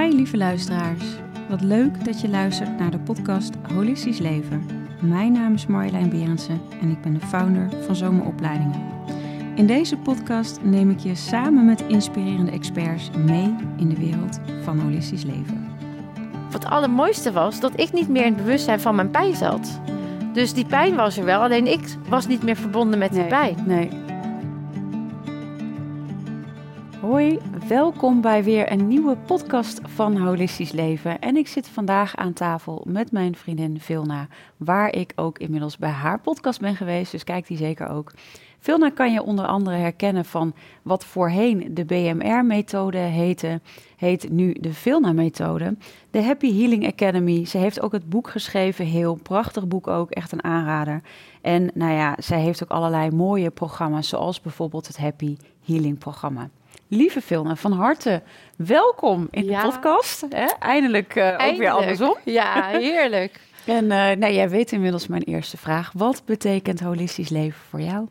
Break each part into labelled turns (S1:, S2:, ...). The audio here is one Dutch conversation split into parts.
S1: Hi lieve luisteraars. Wat leuk dat je luistert naar de podcast Holistisch Leven. Mijn naam is Marjolein Berendsen en ik ben de founder van Zomeropleidingen. In deze podcast neem ik je samen met inspirerende experts mee in de wereld van holistisch leven.
S2: Wat het allermooiste was, dat ik niet meer in het bewustzijn van mijn pijn zat. Dus die pijn was er wel, alleen ik was niet meer verbonden met die pijn.
S1: Nee. Hoi, welkom bij weer een nieuwe podcast van Holistisch Leven. En ik zit vandaag aan tafel met mijn vriendin Vilna, waar ik ook inmiddels bij haar podcast ben geweest, dus kijk die zeker ook. Vilna kan je onder andere herkennen van wat voorheen de BMR-methode heette, heet nu de Vilna-methode. De Happy Healing Academy. Ze heeft ook het boek geschreven, heel prachtig boek ook, echt een aanrader. En nou ja, zij heeft ook allerlei mooie programma's, zoals bijvoorbeeld het Happy Healing programma. Lieve Vilna, van harte welkom in
S2: Ja.
S1: de podcast. Hè? Eindelijk, ook weer andersom.
S2: Ja, heerlijk.
S1: En eh, nou, jij weet inmiddels mijn eerste vraag. Wat betekent holistisch leven voor jou?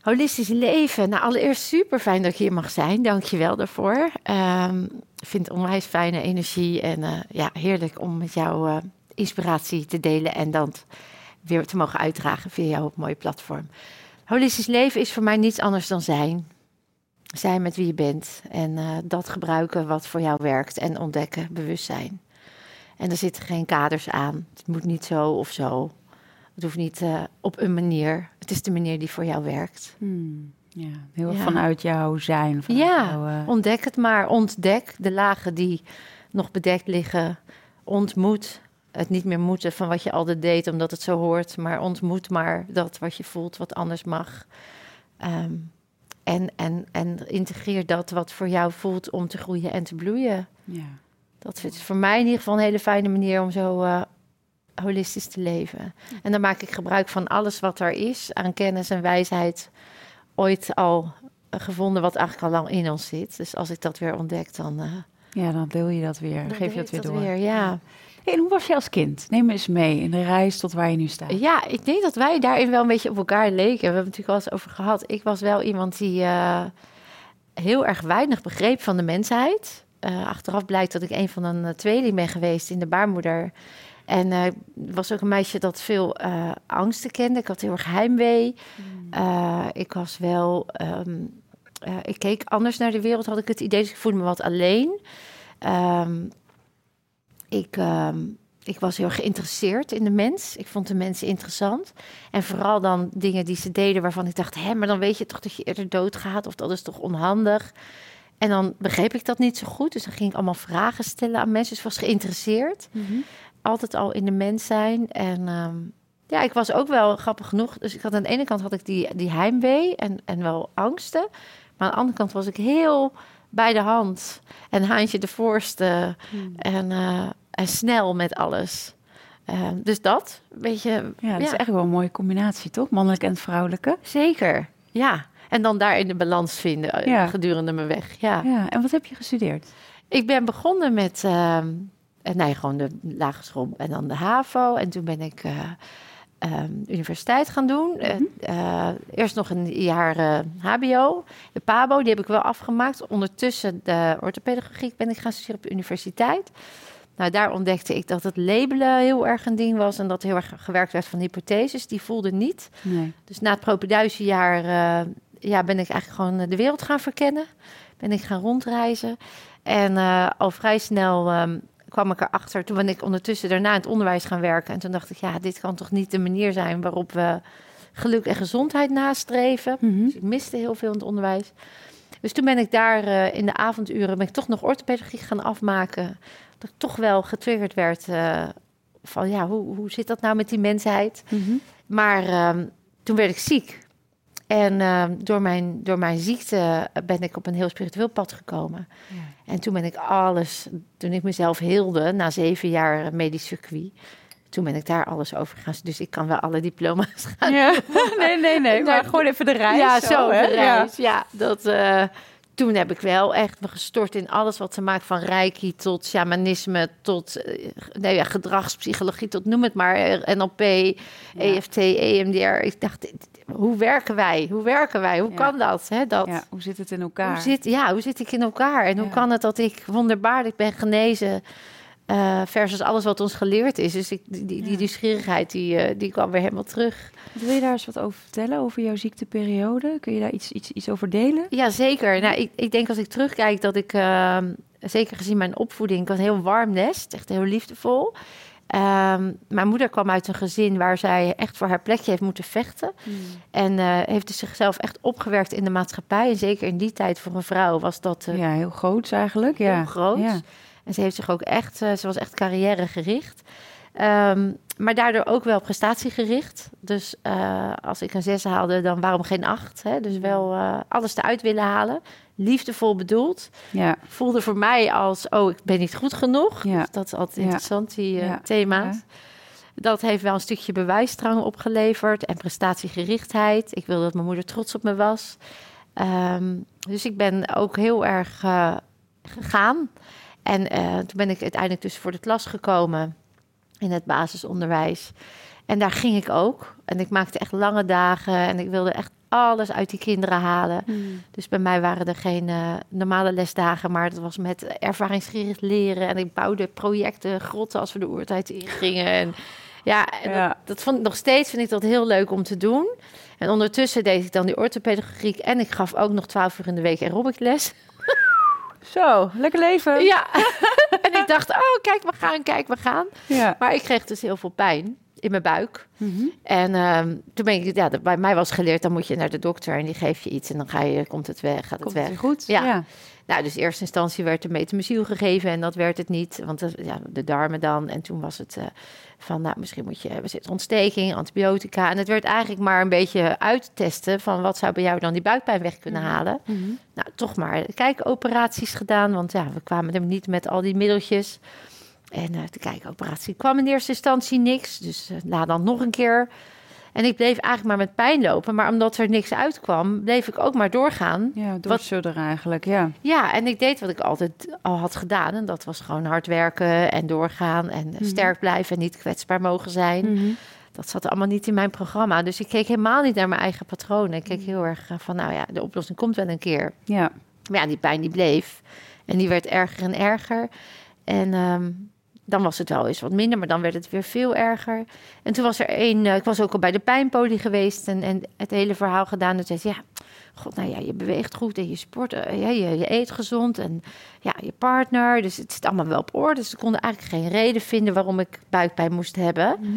S2: Holistisch leven. Nou, allereerst super fijn dat ik hier mag zijn. Dank je wel daarvoor. Ehm, Ik vind het onwijs fijne energie en eh, ja, heerlijk om met jou inspiratie te delen en dan weer te mogen uitdragen via jouw mooie platform. Holistisch leven is voor mij niets anders dan zijn. Zijn met wie je bent en eh, dat gebruiken wat voor jou werkt en ontdekken, bewustzijn. En er zitten geen kaders aan. Het moet niet zo of zo. Het hoeft niet eh, op een manier. Het is de manier die voor jou werkt.
S1: Hmm, ja, heel
S2: Ja.
S1: vanuit jouw zijn. Vanuit
S2: Ja,
S1: jouw, eh,
S2: Ontdek het maar. Ontdek de lagen die nog bedekt liggen. Ontmoet het niet meer moeten van wat je altijd deed omdat het zo hoort. Maar ontmoet maar dat wat je voelt wat anders mag. Ehm, en, en, en integreer dat wat voor jou voelt om te groeien en te bloeien.
S1: ja.
S2: Dat is voor mij in ieder geval een hele fijne manier om zo eh, holistisch te leven. En dan maak ik gebruik van alles wat er is aan kennis en wijsheid. Ooit al gevonden wat eigenlijk al lang in ons zit. Dus als ik dat weer ontdek, dan, eh
S1: ja, dan deel je dat weer. Dan geef je dat weer
S2: ik
S1: door.
S2: weer, ja.
S1: Hey, en hoe was je als kind? Neem me eens mee in de reis tot waar je nu staat.
S2: ja, ik denk dat wij daarin wel een beetje op elkaar leken. We hebben het natuurlijk wel eens over gehad. Ik was wel iemand die eh, heel erg weinig begreep van de mensheid. Eh, achteraf blijkt dat ik een van een eh, tweeling ben geweest in de baarmoeder. En eh, was ook een meisje dat veel eh, angsten kende. Ik had heel erg heimwee. Eh, ik was wel... ehm, eh, ik keek anders naar de wereld, had ik het idee. Dus ik voelde me wat alleen. Ehm, ik, ehm, ik was heel erg geïnteresseerd in de mens. Ik vond de mensen interessant. En vooral dan dingen die ze deden waarvan ik dacht... hé, maar dan weet je toch dat je eerder doodgaat... of dat is toch onhandig. En dan begreep ik dat niet zo goed. Dus dan ging ik allemaal vragen stellen aan mensen. Dus ik was geïnteresseerd.
S1: Mhm.
S2: Altijd al in de mens zijn. En ehm, ja, ik was ook wel grappig genoeg. Dus ik had aan de ene kant had ik die, die heimwee en, en wel angsten. Maar aan de andere kant was ik heel bij de hand. En haantje de voorste.
S1: Hmm.
S2: En, eh, en snel met alles. Eh, dus dat, weet je,
S1: Ja, dat is echt wel een mooie combinatie, toch? Mannelijk en vrouwelijke.
S2: zeker. Ja. En dan daarin de balans vinden eh,
S1: Ja.
S2: gedurende mijn weg. Ja.
S1: Ja, en wat heb je gestudeerd?
S2: Ik ben begonnen met ehm, eh, nee, gewoon de lagere school en dan de HAVO. En toen ben ik ehm, universiteit gaan doen. Eh, eh, eerst nog een jaar HBO. De PABO, die heb ik wel afgemaakt. Ondertussen de orthopedagogiek ben ik gaan studeren op de universiteit. Nou, daar ontdekte ik dat het labelen heel erg een ding was... en dat heel erg gewerkt werd van hypotheses. Die voelde niet.
S1: Nee.
S2: Dus na het propeduizenjaar eh, ja, ben ik eigenlijk gewoon de wereld gaan verkennen. Ben ik gaan rondreizen. En al vrij snel ehm, kwam ik erachter. Toen ben ik ondertussen daarna in het onderwijs gaan werken. En toen dacht ik, ja, dit kan toch niet de manier zijn waarop we geluk en gezondheid nastreven.
S1: Mhm.
S2: Dus ik miste heel veel in het onderwijs. Dus toen ben ik daar eh, in de avonduren ben ik toch nog orthopedagogie gaan afmaken. Dat ik toch wel getriggerd werd eh, van ja, hoe, hoe zit dat nou met die mensheid?
S1: Mhm.
S2: Maar ehm, toen werd ik ziek. En ehm, door, mijn, door mijn ziekte ben ik op een heel spiritueel pad gekomen.
S1: Ja.
S2: En toen ben ik alles, toen ik mezelf heelde, na zeven jaar medisch circuit, toen ben ik daar alles over gegaan. Dus ik kan wel alle diploma's gaan.
S1: Ja. Nee, nee, nee. Maar gewoon even de reis.
S2: ja, zo,
S1: hè?
S2: de reis. Ja, dat, eh, toen heb ik wel echt me gestort in alles wat te maken van reiki tot shamanisme, tot uh, nou ja, gedragspsychologie, tot noem het maar, eh, NLP, ja. EFT, EMDR. Ik dacht, hoe werken wij? Hoe werken wij? Hoe
S1: Ja.
S2: kan dat? Hè, dat
S1: Ja, hoe zit het in elkaar?
S2: hoe zit, ja, hoe zit ik in elkaar? En hoe kan het dat ik wonderbaarlijk ben genezen eh, versus alles wat ons geleerd is? Dus ik, die, die, die nieuwsgierigheid, die, eh, die kwam weer helemaal terug.
S1: Wil je daar eens wat over vertellen, over jouw ziekteperiode? Kun je daar iets, iets, iets over delen?
S2: Ja, zeker. Nou, ik, ik denk als ik terugkijk dat ik, ehm, zeker gezien mijn opvoeding, ik was een heel warm nest, echt heel liefdevol. Ehm, mijn moeder kwam uit een gezin waar zij echt voor haar plekje heeft moeten vechten. En eh, heeft dus zichzelf echt opgewerkt in de maatschappij. En zeker in die tijd voor een vrouw was dat
S1: Ja, heel groot eigenlijk. Ja.
S2: heel groot.
S1: Ja.
S2: En ze heeft zich ook echt, eh, ze was echt carrièregericht. Ehm, maar daardoor ook wel prestatiegericht. Dus eh, als ik een zes haalde, dan waarom geen acht? Hè? Dus wel eh, alles eruit willen halen. Liefdevol bedoeld.
S1: Ja.
S2: Voelde voor mij als, oh, ik ben niet goed genoeg.
S1: Ja.
S2: Dus dat is altijd
S1: Ja.
S2: interessant, die thema's. Dat heeft wel een stukje bewijsdrang opgeleverd en prestatiegerichtheid. Ik wilde dat mijn moeder trots op me was. Ehm, dus ik ben ook heel erg gegaan. En eh, toen ben ik uiteindelijk dus voor de klas gekomen in het basisonderwijs. En daar ging ik ook. En ik maakte echt lange dagen en ik wilde echt alles uit die kinderen halen. Dus bij mij waren er geen eh, normale lesdagen, maar dat was met ervaringsgericht leren. En ik bouwde projecten, grotten als we de oertijd ingingen. En ja, en
S1: Ja.
S2: Dat, dat vond ik nog steeds vind ik dat heel leuk om te doen. En ondertussen deed ik dan die orthopedagogiek en ik gaf ook nog twaalf uur in de week aerobicles.
S1: Zo, lekker leven.
S2: Ja, en ik dacht, oh kijk, we gaan, kijk, we gaan.
S1: Ja.
S2: Maar ik kreeg dus heel veel pijn in mijn buik.
S1: Mhm.
S2: En ehm, toen ben ik, ja, bij mij was geleerd, dan moet je naar de dokter en die geeft je iets en dan ga je, komt het weg, gaat het
S1: Komt
S2: weg.
S1: het goed?
S2: Ja.
S1: ja.
S2: Nou, dus in eerste instantie werd er metamyciel gegeven en dat werd het niet, want dat- ja, de darmen dan. En toen was het eh, van, nou, misschien moet je, we zitten ontsteking, antibiotica. En het werd eigenlijk maar een beetje uittesten van wat zou bij jou dan die buikpijn weg kunnen
S1: Mhm.
S2: halen.
S1: Mhm.
S2: Nou, toch maar kijkoperaties gedaan, want ja, we kwamen er niet met al die middeltjes. En eh de kijkoperatie kwam in eerste instantie niks, dus eh na dan nog een keer. En ik bleef eigenlijk maar met pijn lopen, maar omdat er niks uitkwam, bleef ik ook maar doorgaan.
S1: Ja, doorsudderen eigenlijk, ja.
S2: Ja, en ik deed wat ik altijd al had gedaan. En dat was gewoon hard werken en doorgaan en
S1: Mhm.
S2: sterk blijven en niet kwetsbaar mogen zijn.
S1: Mhm.
S2: Dat zat allemaal niet in mijn programma. Dus ik keek helemaal niet naar mijn eigen patronen. Ik
S1: Mhm.
S2: keek heel erg van, nou ja, de oplossing komt wel een keer.
S1: Ja.
S2: Maar ja, die pijn die bleef. En die werd erger en erger. En ehm, dan was het wel eens wat minder, maar dan werd het weer veel erger. En toen was er één, eh, ik was ook al bij de pijnpolie geweest en, en het hele verhaal gedaan. En zei ze, ja, god, nou ja, je beweegt goed en je sport, eh, ja, je, je eet gezond en ja, je partner. Dus het zit allemaal wel op orde. Dus ze konden eigenlijk geen reden vinden waarom ik buikpijn moest hebben.
S1: Mhm.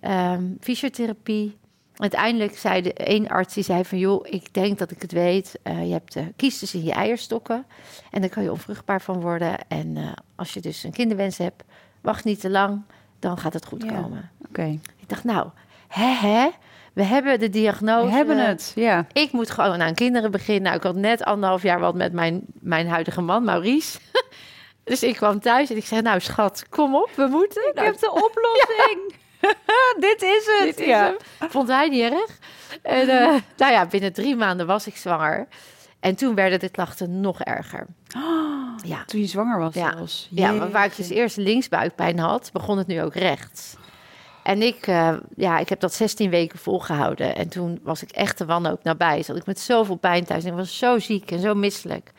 S2: Ehm, fysiotherapie. Uiteindelijk zei de één arts die zei van joh, ik denk dat ik het weet. Eh, je hebt uh, kiestes in je eierstokken en daar kan je onvruchtbaar van worden. En als je dus een kinderwens hebt, wacht niet te lang, dan gaat het goed
S1: Ja.
S2: komen.
S1: Oké.
S2: Ik dacht nou, hè hè, we hebben de diagnose.
S1: We hebben het, ja.
S2: Ik moet gewoon aan kinderen beginnen. Nou, ik had net anderhalf jaar wat met mijn, mijn huidige man, Maurice. dus ik kwam thuis en ik zei, nou schat, kom op, we moeten.
S1: Ik
S2: Nou,
S1: heb de oplossing. Dit is het.
S2: Dit is
S1: ja.
S2: hem. Vond hij niet erg. En eh, nou ja, binnen drie maanden was ik zwanger. En toen werden de klachten nog erger. Ja,
S1: Toen je zwanger was
S2: Ja.
S1: zelfs.
S2: ja waar ik dus eerst linksbuikpijn had, begon het nu ook rechts. En ik, eh, ja, ik heb dat 16 weken volgehouden. En toen was ik echt de wanhoop nabij. Zat ik met zoveel pijn thuis. En ik was zo ziek en zo misselijk.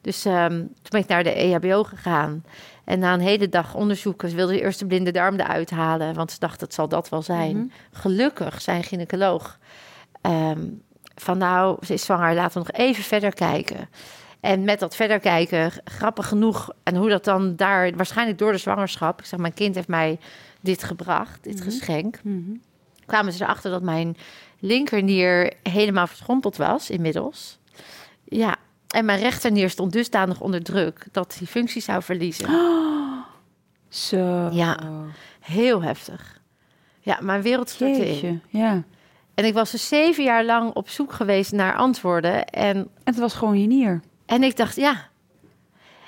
S2: Dus ehm, toen ben ik naar de EHBO gegaan. En na een hele dag onderzoeken ze wilden ze eerst de blinde darm eruit halen. Want ze dachten, het zal dat wel zijn.
S1: Mhm.
S2: Gelukkig zijn gynaecoloog ehm, van nou, ze is zwanger, laten we nog even verder kijken. En met dat verder kijken, grappig genoeg, en hoe dat dan daar, waarschijnlijk door de zwangerschap, ik zeg, mijn kind heeft mij dit gebracht, dit
S1: Mhm.
S2: geschenk,
S1: Mhm.
S2: kwamen ze erachter dat mijn linkernier helemaal verschrompeld was inmiddels. Ja, en mijn rechternier stond dusdanig onder druk dat hij functie zou verliezen.
S1: Zo.
S2: Ja. Heel heftig. Ja, mijn wereld stortte in.
S1: Ja.
S2: En ik was dus zeven jaar lang op zoek geweest naar antwoorden. En,
S1: En het was gewoon je nier.
S2: en ik dacht, ja.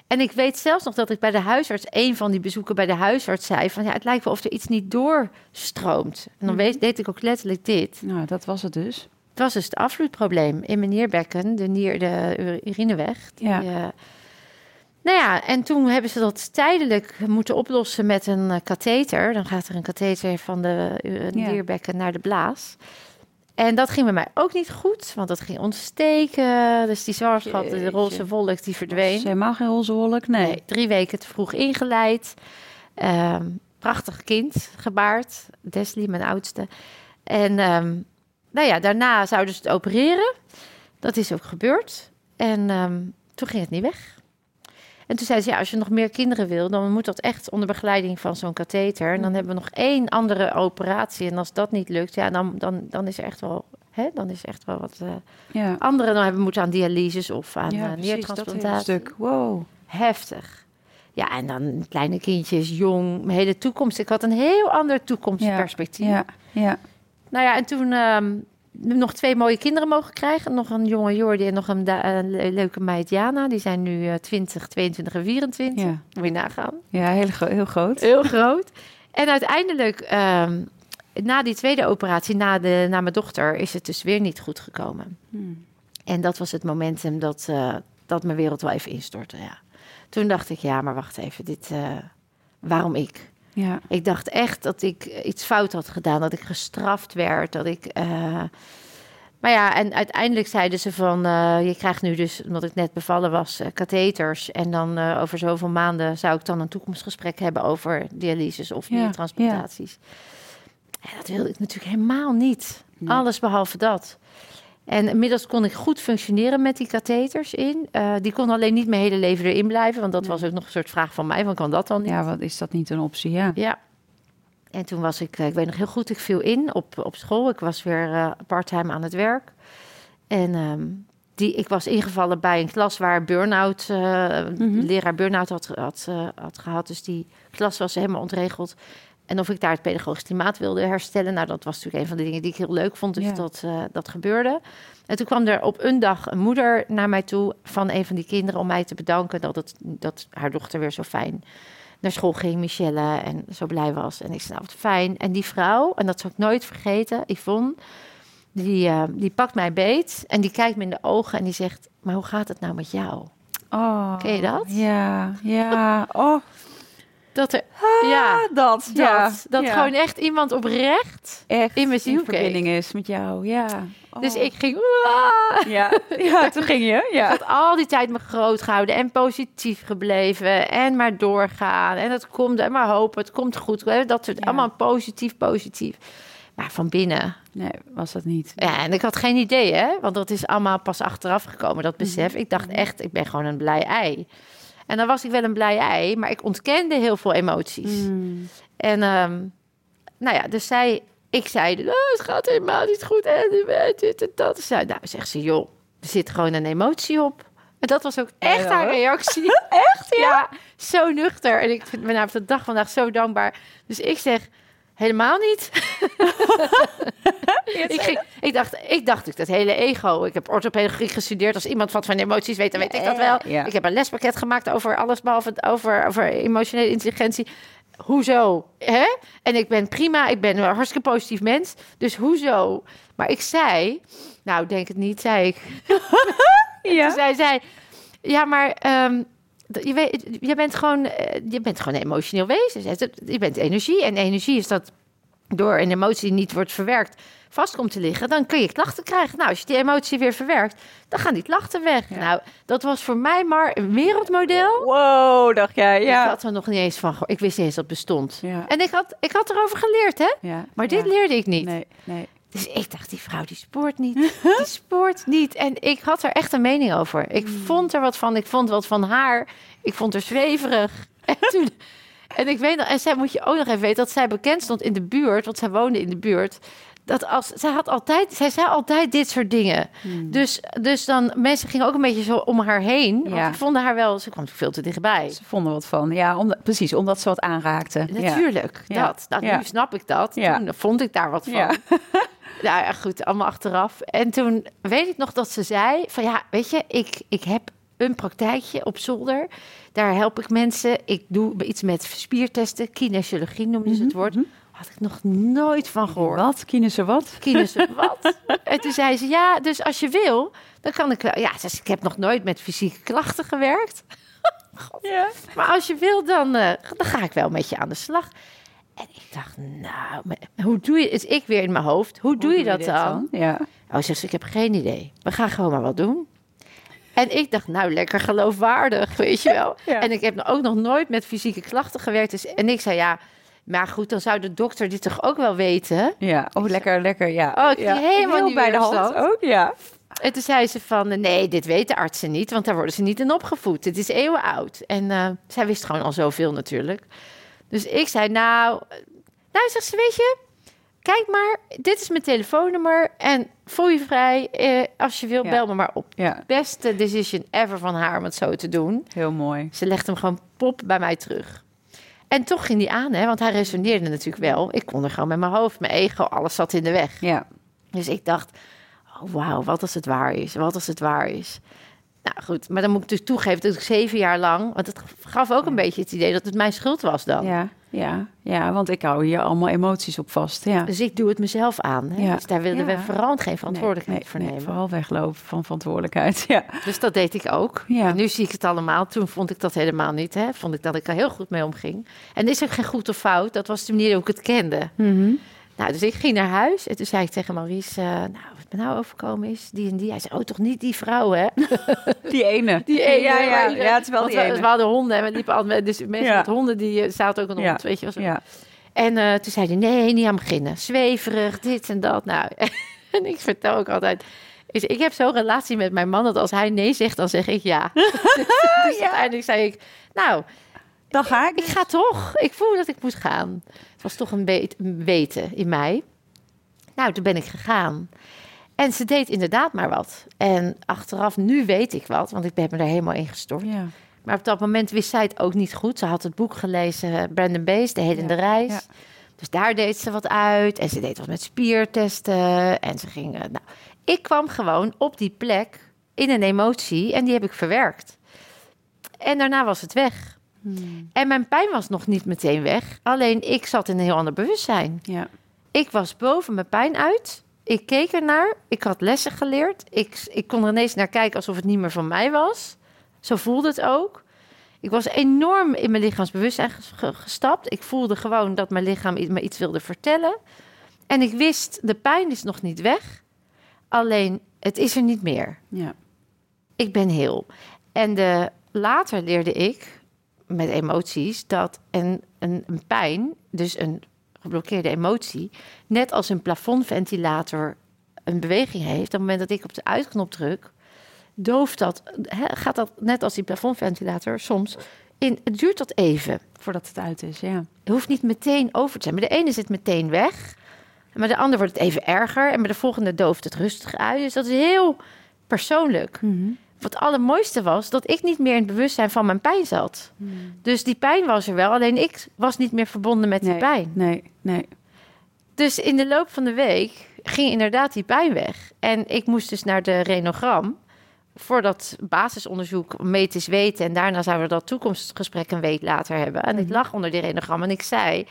S2: En ik weet zelfs nog dat ik bij de huisarts, een van die bezoeken bij de huisarts, zei: van ja, het lijkt wel of er iets niet doorstroomt. En dan
S1: Mhm.
S2: weet, deed ik ook letterlijk dit.
S1: Nou, dat was het dus.
S2: het was dus het afvloedprobleem in mijn nierbekken, de, nier, de urineweg. Die,
S1: Ja.
S2: eh, nou ja, en toen hebben ze dat tijdelijk moeten oplossen met een eh, katheter. Dan gaat er een katheter van de
S1: Ja.
S2: nierbekken naar de blaas. En dat ging bij mij ook niet goed, want dat ging ontsteken. Dus die zwangerschap, de roze wolk, die verdween.
S1: Was helemaal geen roze wolk, nee.
S2: Nee, drie weken te vroeg ingeleid. Ehm, prachtig kind gebaard. Deslie, mijn oudste. En ehm, nou ja, daarna zouden ze het opereren. Dat is ook gebeurd. En ehm, toen ging het niet weg. En toen zei ze, ja, als je nog meer kinderen wil, dan moet dat echt onder begeleiding van zo'n katheter. En dan hebben we nog één andere operatie. En als dat niet lukt, ja, dan, dan, dan is er echt wel, hè, dan is echt wel wat. eh
S1: Ja,
S2: anderen dan hebben moeten aan dialyses of aan
S1: ja
S2: eh, niertransplantatie.
S1: stuk. Wow.
S2: Heftig. Ja, en dan kleine kindjes, jong, mijn hele toekomst. Ik had een heel ander toekomstperspectief.
S1: Ja, ja.
S2: Nou ja, en toen ehm, nog twee mooie kinderen mogen krijgen. Nog een jonge Jordi en nog een, leuke meid Jana. Die zijn nu eh 20, 22 en 24.
S1: Ja,
S2: Moet je nagaan.
S1: ja heel, gro- heel groot.
S2: Heel groot. En uiteindelijk, ehm, na die tweede operatie, na, de, na mijn dochter, is het dus weer niet goed gekomen.
S1: Hmm.
S2: En dat was het momentum dat, eh, dat mijn wereld wel even instortte. Ja. Toen dacht ik, ja, maar wacht even, dit, eh, waarom ik?
S1: Ja,
S2: Ik dacht echt dat ik iets fout had gedaan, dat ik gestraft werd, dat ik. eh, Maar ja, en uiteindelijk zeiden ze van, eh, je krijgt nu dus, omdat ik net bevallen was, eh, katheters. En dan eh, over zoveel maanden zou ik dan een toekomstgesprek hebben over dialyses of
S1: Ja,
S2: niertransplantaties. En dat wilde ik natuurlijk helemaal niet. Alles behalve dat. En inmiddels kon ik goed functioneren met die katheters in. Eh, die kon alleen niet mijn hele leven erin blijven, want dat was ook nog een soort vraag van mij, van kan dat dan niet?
S1: ja, wat is dat niet een optie? Ja.
S2: Ja. En toen was ik, eh, ik weet nog heel goed, ik viel in op, op school. Ik was weer eh parttime aan het werk. En ehm, die, ik was ingevallen bij een klas waar burn-out,
S1: Mhm.
S2: leraar burn-out had, had, had gehad. Dus die klas was helemaal ontregeld. En of ik daar het pedagogisch klimaat wilde herstellen. Nou, dat was natuurlijk een van de dingen die ik heel leuk vond. Dus
S1: Ja.
S2: dat, eh, dat gebeurde. En toen kwam er op een dag een moeder naar mij toe van een van die kinderen om mij te bedanken dat, het, dat haar dochter weer zo fijn naar school ging, Michelle, en zo blij was. En ik zei, nou, wat fijn. En die vrouw, en dat zal ik nooit vergeten, Yvonne, die, eh, die pakt mij beet en die kijkt me in de ogen en die zegt, maar hoe gaat het nou met jou?
S1: Oh,
S2: Ken je dat?
S1: Ja, ja. Oh,
S2: Dat er, ja,
S1: dat.
S2: dat,
S1: ja.
S2: dat
S1: ja.
S2: gewoon echt iemand oprecht
S1: echt
S2: in mijn ziel
S1: in verbinding is met jou. Ja.
S2: Dus
S1: Oh.
S2: ik ging!
S1: Ja, ja, toen ging je.
S2: Ik
S1: Ja.
S2: had al die tijd me groot gehouden en positief gebleven en maar doorgaan. En het komt, en maar hopen, het komt goed. Dat soort,
S1: Ja.
S2: allemaal positief, positief. Maar van binnen,
S1: Nee, was dat niet.
S2: ja, en ik had geen idee, hè, want dat is allemaal pas achteraf gekomen, dat besef. Ik dacht echt, ik ben gewoon een blij ei. En dan was ik wel een blij ei, maar ik ontkende heel veel emoties.
S1: Mm.
S2: En ehm, nou ja, dus zij, ik zei, oh, het gaat helemaal niet goed. En dit en dat. Zei, nou, zegt ze, joh, er zit gewoon een emotie op. En dat was ook echt
S1: Ja,
S2: haar reactie. echt, ja? Zo nuchter. En ik vind- haar op de dag vandaag zo dankbaar. Dus ik zeg, helemaal niet. ik, ging, ik, dacht, ik dacht, ik dat hele ego. Ik heb orthopedagogiek gestudeerd. Als iemand wat van emoties weet, dan weet ik dat wel.
S1: Ja.
S2: Ik heb een lespakket gemaakt over alles behalve over, over emotionele intelligentie. Hoezo? Hè? En ik ben prima, ik ben een hartstikke positief mens. Dus hoezo? Maar ik zei, nou denk het niet, zei ik.
S1: Ja.
S2: Toen zei ja maar ehm, je, weet, je, bent gewoon, eh, je bent gewoon een emotioneel wezen. Je bent energie en energie is dat door een emotie die niet wordt verwerkt vast komt te liggen, dan kun je klachten krijgen. Nou, als je die emotie weer verwerkt, dan gaan die klachten weg.
S1: Ja.
S2: Nou, dat was voor mij maar een wereldmodel.
S1: Wow, dacht jij.
S2: Ik
S1: Ja.
S2: had er nog niet eens van. Ik wist niet eens dat bestond.
S1: Ja.
S2: En ik had, ik had erover geleerd, hè?
S1: ja.
S2: Maar dit leerde ik niet.
S1: Nee, nee.
S2: Dus ik dacht, die vrouw die spoort niet. Die spoort niet. En ik had er echt een mening over. Ik
S1: Hmm.
S2: vond er wat van. Ik vond wat van haar. Ik vond haar zweverig. En, toen, en ik weet nog, en zij moet je ook nog even weten dat zij bekend stond in de buurt, want zij woonde in de buurt. Dat als zij had altijd, zij zei altijd dit soort dingen.
S1: Hmm.
S2: Dus, dus dan mensen gingen ook een beetje zo om haar heen. Want
S1: Ja.
S2: die vonden haar wel, ze kwam veel te dichtbij.
S1: Ze vonden wat van. Ja, omdat, precies, omdat ze wat aanraakte.
S2: Natuurlijk,
S1: Ja.
S2: dat. Nou,
S1: Ja.
S2: Nu snap ik dat.
S1: Ja.
S2: Toen vond ik daar wat van. Nou ja, goed, allemaal achteraf. En toen weet ik nog dat ze zei van ja, weet je, ik, ik heb een praktijkje op zolder. Daar help ik mensen. Ik doe iets met spiertesten, kinesiologie noemden ze het woord. Had ik nog nooit van gehoord.
S1: Wat? Kinessen wat?
S2: Kinessen wat? en toen zei ze, ja, dus als je wil, dan kan ik wel. Ja, ze zei, ik heb nog nooit met fysieke klachten gewerkt.
S1: Ja.
S2: Maar als je wil, dan, eh, dan ga ik wel met je aan de slag. En ik dacht, nou, hoe doe je het? Ik weer in mijn hoofd. Hoe, doe je dat dan?
S1: Ja.
S2: Oh, zegt ze, ik heb geen idee. We gaan gewoon maar wat doen. En ik dacht, nou, lekker geloofwaardig, weet je wel.
S1: Ja.
S2: En ik heb ook nog nooit met fysieke klachten gewerkt. Dus, en ik zei, ja, maar goed, dan zou de dokter dit toch ook wel weten?
S1: Ja, oh lekker, lekker, ja.
S2: Oh, ik
S1: ja.
S2: kreeg helemaal
S1: Heel
S2: niet
S1: bij de hand ook, ja.
S2: En toen zei ze van, nee, dit weten artsen niet, want daar worden ze niet in opgevoed. Het is eeuwen oud. En eh, zij wist gewoon al zoveel natuurlijk. Dus ik zei, nou, nou, zegt ze, weet je, kijk maar, dit is mijn telefoonnummer en voel je vrij. eh, als je wil,
S1: Ja.
S2: bel me maar op.
S1: Ja,
S2: Beste decision ever van haar om het zo te doen.
S1: heel mooi.
S2: Ze legde hem gewoon pop bij mij terug. En toch ging die aan, hè, want hij resoneerde natuurlijk wel. Ik kon er gewoon met mijn hoofd, mijn ego, alles zat in de weg.
S1: Ja,
S2: Dus ik dacht, oh, wauw, wat als het waar is? Wat als het waar is? Nou goed, maar dan moet ik dus toegeven dat ik zeven jaar lang... want het gaf ook een beetje het idee dat het mijn schuld was dan.
S1: ja, ja, ja, want ik hou hier allemaal emoties op vast. Ja.
S2: Dus ik doe het mezelf aan. Hè?
S1: Ja.
S2: Dus daar wilden
S1: Ja.
S2: we vooral geen verantwoordelijkheid
S1: Nee,
S2: voor nemen.
S1: nee, vooral weglopen van verantwoordelijkheid. Ja,
S2: Dus dat deed ik ook.
S1: Ja.
S2: En nu zie ik het allemaal. Toen vond ik dat helemaal niet. Hè? Vond ik dat ik er heel goed mee omging. En is ook geen goed of fout. Dat was de manier hoe ik het kende. Nou, dus ik ging naar huis en toen zei ik tegen Maurice... eh, nou, me nou overkomen is, die en die. Hij zei, oh, toch niet die vrouw, hè?
S1: die ene.
S2: Die ene.
S1: Ja, ja,
S2: iedereen-
S1: ja, het is wel die
S2: we,
S1: ene.
S2: we hadden honden en we liepen altijd met, dus mensen
S1: Ja.
S2: met honden, die eh, zaten ook een hond,
S1: Ja.
S2: weet je wel zo.
S1: Ja,
S2: En eh, toen zei hij, nee, niet aan beginnen. Zweverig, dit en dat. Nou, en ik vertel ook altijd... is- Ik heb zo'n relatie met mijn man dat als hij nee zegt, dan zeg ik ja. dus uiteindelijk zei ik, nou,
S1: dan ga ik.
S2: ik ga toch. Ik voel dat ik moet gaan. Het was toch een, een weten in mij. Nou, toen ben ik gegaan. En ze deed inderdaad maar wat. En achteraf, nu weet ik wat, want ik ben me er helemaal in gestort.
S1: Ja,
S2: Maar op dat moment wist zij het ook niet goed. Ze had het boek gelezen, Brandon Bees, De Hedende
S1: Ja,
S2: Reis.
S1: ja.
S2: Dus daar deed ze wat uit. En ze deed wat met spiertesten. En ze ging... eh, Nou, ik kwam gewoon op die plek in een emotie en die heb ik verwerkt. En daarna was het weg.
S1: Hmm.
S2: En mijn pijn was nog niet meteen weg. Alleen ik zat in een heel ander bewustzijn.
S1: ja,
S2: Ik was boven mijn pijn uit. Ik keek ernaar. Ik had lessen geleerd. Ik, ik kon er ineens naar kijken alsof het niet meer van mij was. Zo voelde het ook. Ik was enorm in mijn lichaamsbewustzijn ges- ge- gestapt. Ik voelde gewoon dat mijn lichaam me iets wilde vertellen. En ik wist, de pijn is nog niet weg. Alleen, het is er niet meer.
S1: ja.
S2: Ik ben heel. En de, later leerde ik met emoties dat een, een, een pijn, dus een geblokkeerde emotie, net als een plafondventilator een beweging heeft. Op het moment dat ik op de uitknop druk, dooft dat, gaat dat net als die plafondventilator soms in. Het duurt tot even.
S1: Voordat het uit is, ja.
S2: Het hoeft niet meteen over te zijn. Maar de ene zit meteen weg. Maar de ander wordt het even erger. En bij de volgende dooft het rustig uit. Dus dat is heel persoonlijk. Wat het allermooiste was, dat ik niet meer in het bewustzijn van mijn pijn zat. Dus die pijn was er wel, alleen ik was niet meer verbonden met die pijn.
S1: Nee, nee.
S2: Dus in de loop van de week ging inderdaad die pijn weg. En ik moest dus naar de renogram voor dat basisonderzoek medisch weten. En daarna zouden we dat toekomstgesprek een week later hebben. En ik lag onder die renogram en ik zei,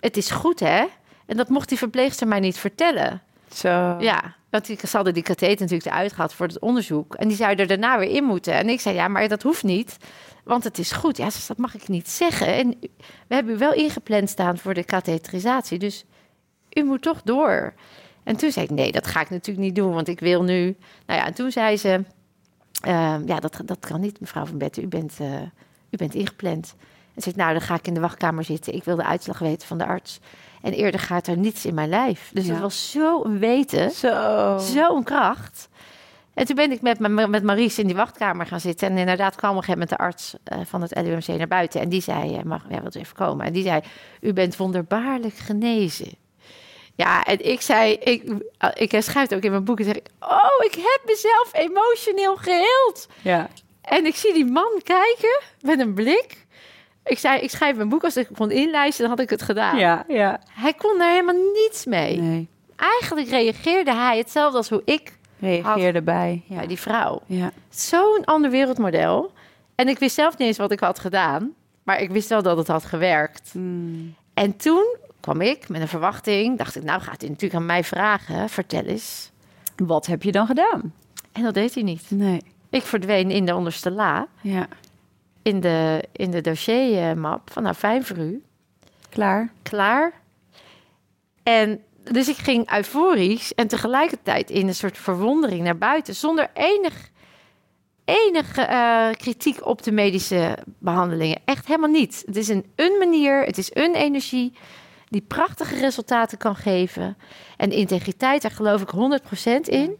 S2: het is goed hè? En dat mocht die verpleegster mij niet vertellen.
S1: Zo.
S2: Ja, want ik ze hadden die katheter natuurlijk eruit gehad voor het onderzoek. En die zou er daarna weer in moeten. En ik zei, ja, maar dat hoeft niet. Want het is goed. Ja, zei, dat mag ik niet zeggen. En we hebben u wel ingepland staan voor de katheterisatie. Dus u moet toch door. En toen zei ik, nee, dat ga ik natuurlijk niet doen. Want ik wil nu... Nou ja, en toen zei ze... ehm, ja, dat, dat kan niet, mevrouw Van Betten. U bent, eh, u bent ingepland. En zei nou, dan ga ik in de wachtkamer zitten. Ik wil de uitslag weten van de arts. En eerder gaat er niets in mijn lijf. Dus
S1: Ja.
S2: dat was zo een weten.
S1: Zo.
S2: Zo'n kracht. En toen ben ik met, met Maries in die wachtkamer gaan zitten. En inderdaad kwam op een gegeven moment de arts eh, van het LUMC naar buiten. En die zei, eh, mag, ja, wilt u even komen? En die zei, u bent wonderbaarlijk genezen. Ja, en ik zei, ik, eh, ik schrijf het ook in mijn boek. En zeg ik, oh, ik heb mezelf emotioneel geheeld.
S1: Ja.
S2: En ik zie die man kijken met een blik. Ik zei, ik schrijf mijn boek. Als ik kon inlijsten, dan had ik het gedaan.
S1: Ja, ja.
S2: Hij kon daar helemaal niets mee.
S1: Nee.
S2: Eigenlijk reageerde hij hetzelfde als hoe ik
S1: Reageerde bij. Ja.
S2: bij die vrouw.
S1: Ja.
S2: Zo'n ander wereldmodel. En ik wist zelf niet eens wat ik had gedaan. Maar ik wist wel dat het had gewerkt.
S1: Mm.
S2: En toen kwam ik met een verwachting. Dacht ik, nou gaat hij natuurlijk aan mij vragen. Vertel eens.
S1: Wat heb je dan gedaan?
S2: En dat deed hij niet.
S1: Nee.
S2: Ik verdween in de onderste la.
S1: Ja.
S2: In de, in de dossiermap van nou, fijn voor u.
S1: Klaar.
S2: Klaar. En dus ik ging euforisch en tegelijkertijd in een soort verwondering naar buiten. Zonder enig, enige eh, kritiek op de medische behandelingen. Echt helemaal niet. Het is een, een manier, het is een energie die prachtige resultaten kan geven. En integriteit, daar geloof ik 100% in.